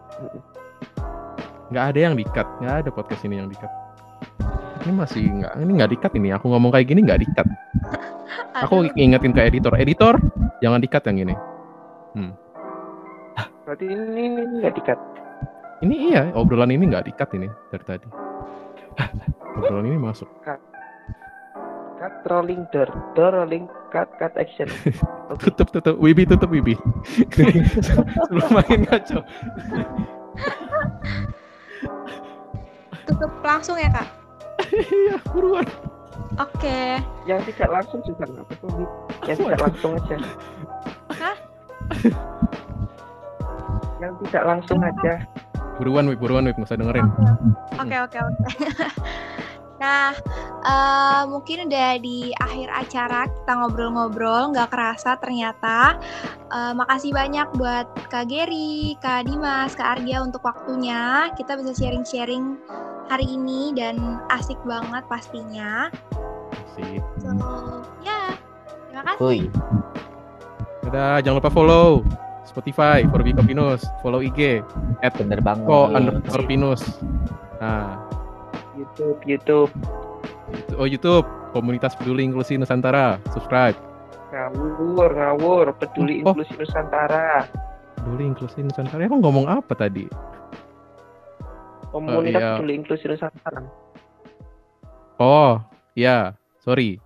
Nggak ada yang dikat, nggak ada podcast ini yang dikat. Ini masih nggak, ini nggak dikat ini. Aku ngomong kayak gini nggak dikat. Aku ingetin ke editor, editor jangan dikat yang ini. Berarti ini ini nggak dikat. Ini iya, obrolan ini nggak dikat ini dari tadi. obrolan ini masuk. Cut rolling door, door rolling, cut cut action. Oke. Tutup, tutup. Wibi, tutup Wibi. Sebelum makin ngaco. tutup langsung ya kak. Iya, buruan. Oke. Yang tidak langsung juga nggak apa-apa. Yang tidak langsung aja. Hah? Yang tidak langsung aja. Buruan, Wib, buruan, Wib. Nggak usah dengerin. Oke oke oke. Nah, eh, mungkin udah di akhir acara kita ngobrol-ngobrol, nggak kerasa ternyata. Eh, makasih banyak buat Kak Geri, Kak Dimas, Kak Argia untuk waktunya. Kita bisa sharing-sharing hari ini dan asik banget pastinya. Sip. So, ya, terima kasih. Woi, Dadah, jangan lupa follow Spotify, for Pinus. Follow IG, at bener banget. ko underscore Pinus. Nah, YouTube, YouTube. itu- oh YouTube, Komunitas Peduli Inklusi Nusantara. Subscribe. Ngawur, ngawur. Peduli Oh. inklusi Nusantara. Peduli Inklusi Nusantara. Aku ngomong apa tadi? Komunitas iya. peduli inklusi Nusantara. Oh, ya, sorry.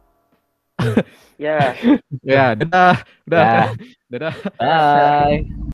Ya. Ya, dadah. Udah. Ya. Dadah. Bye.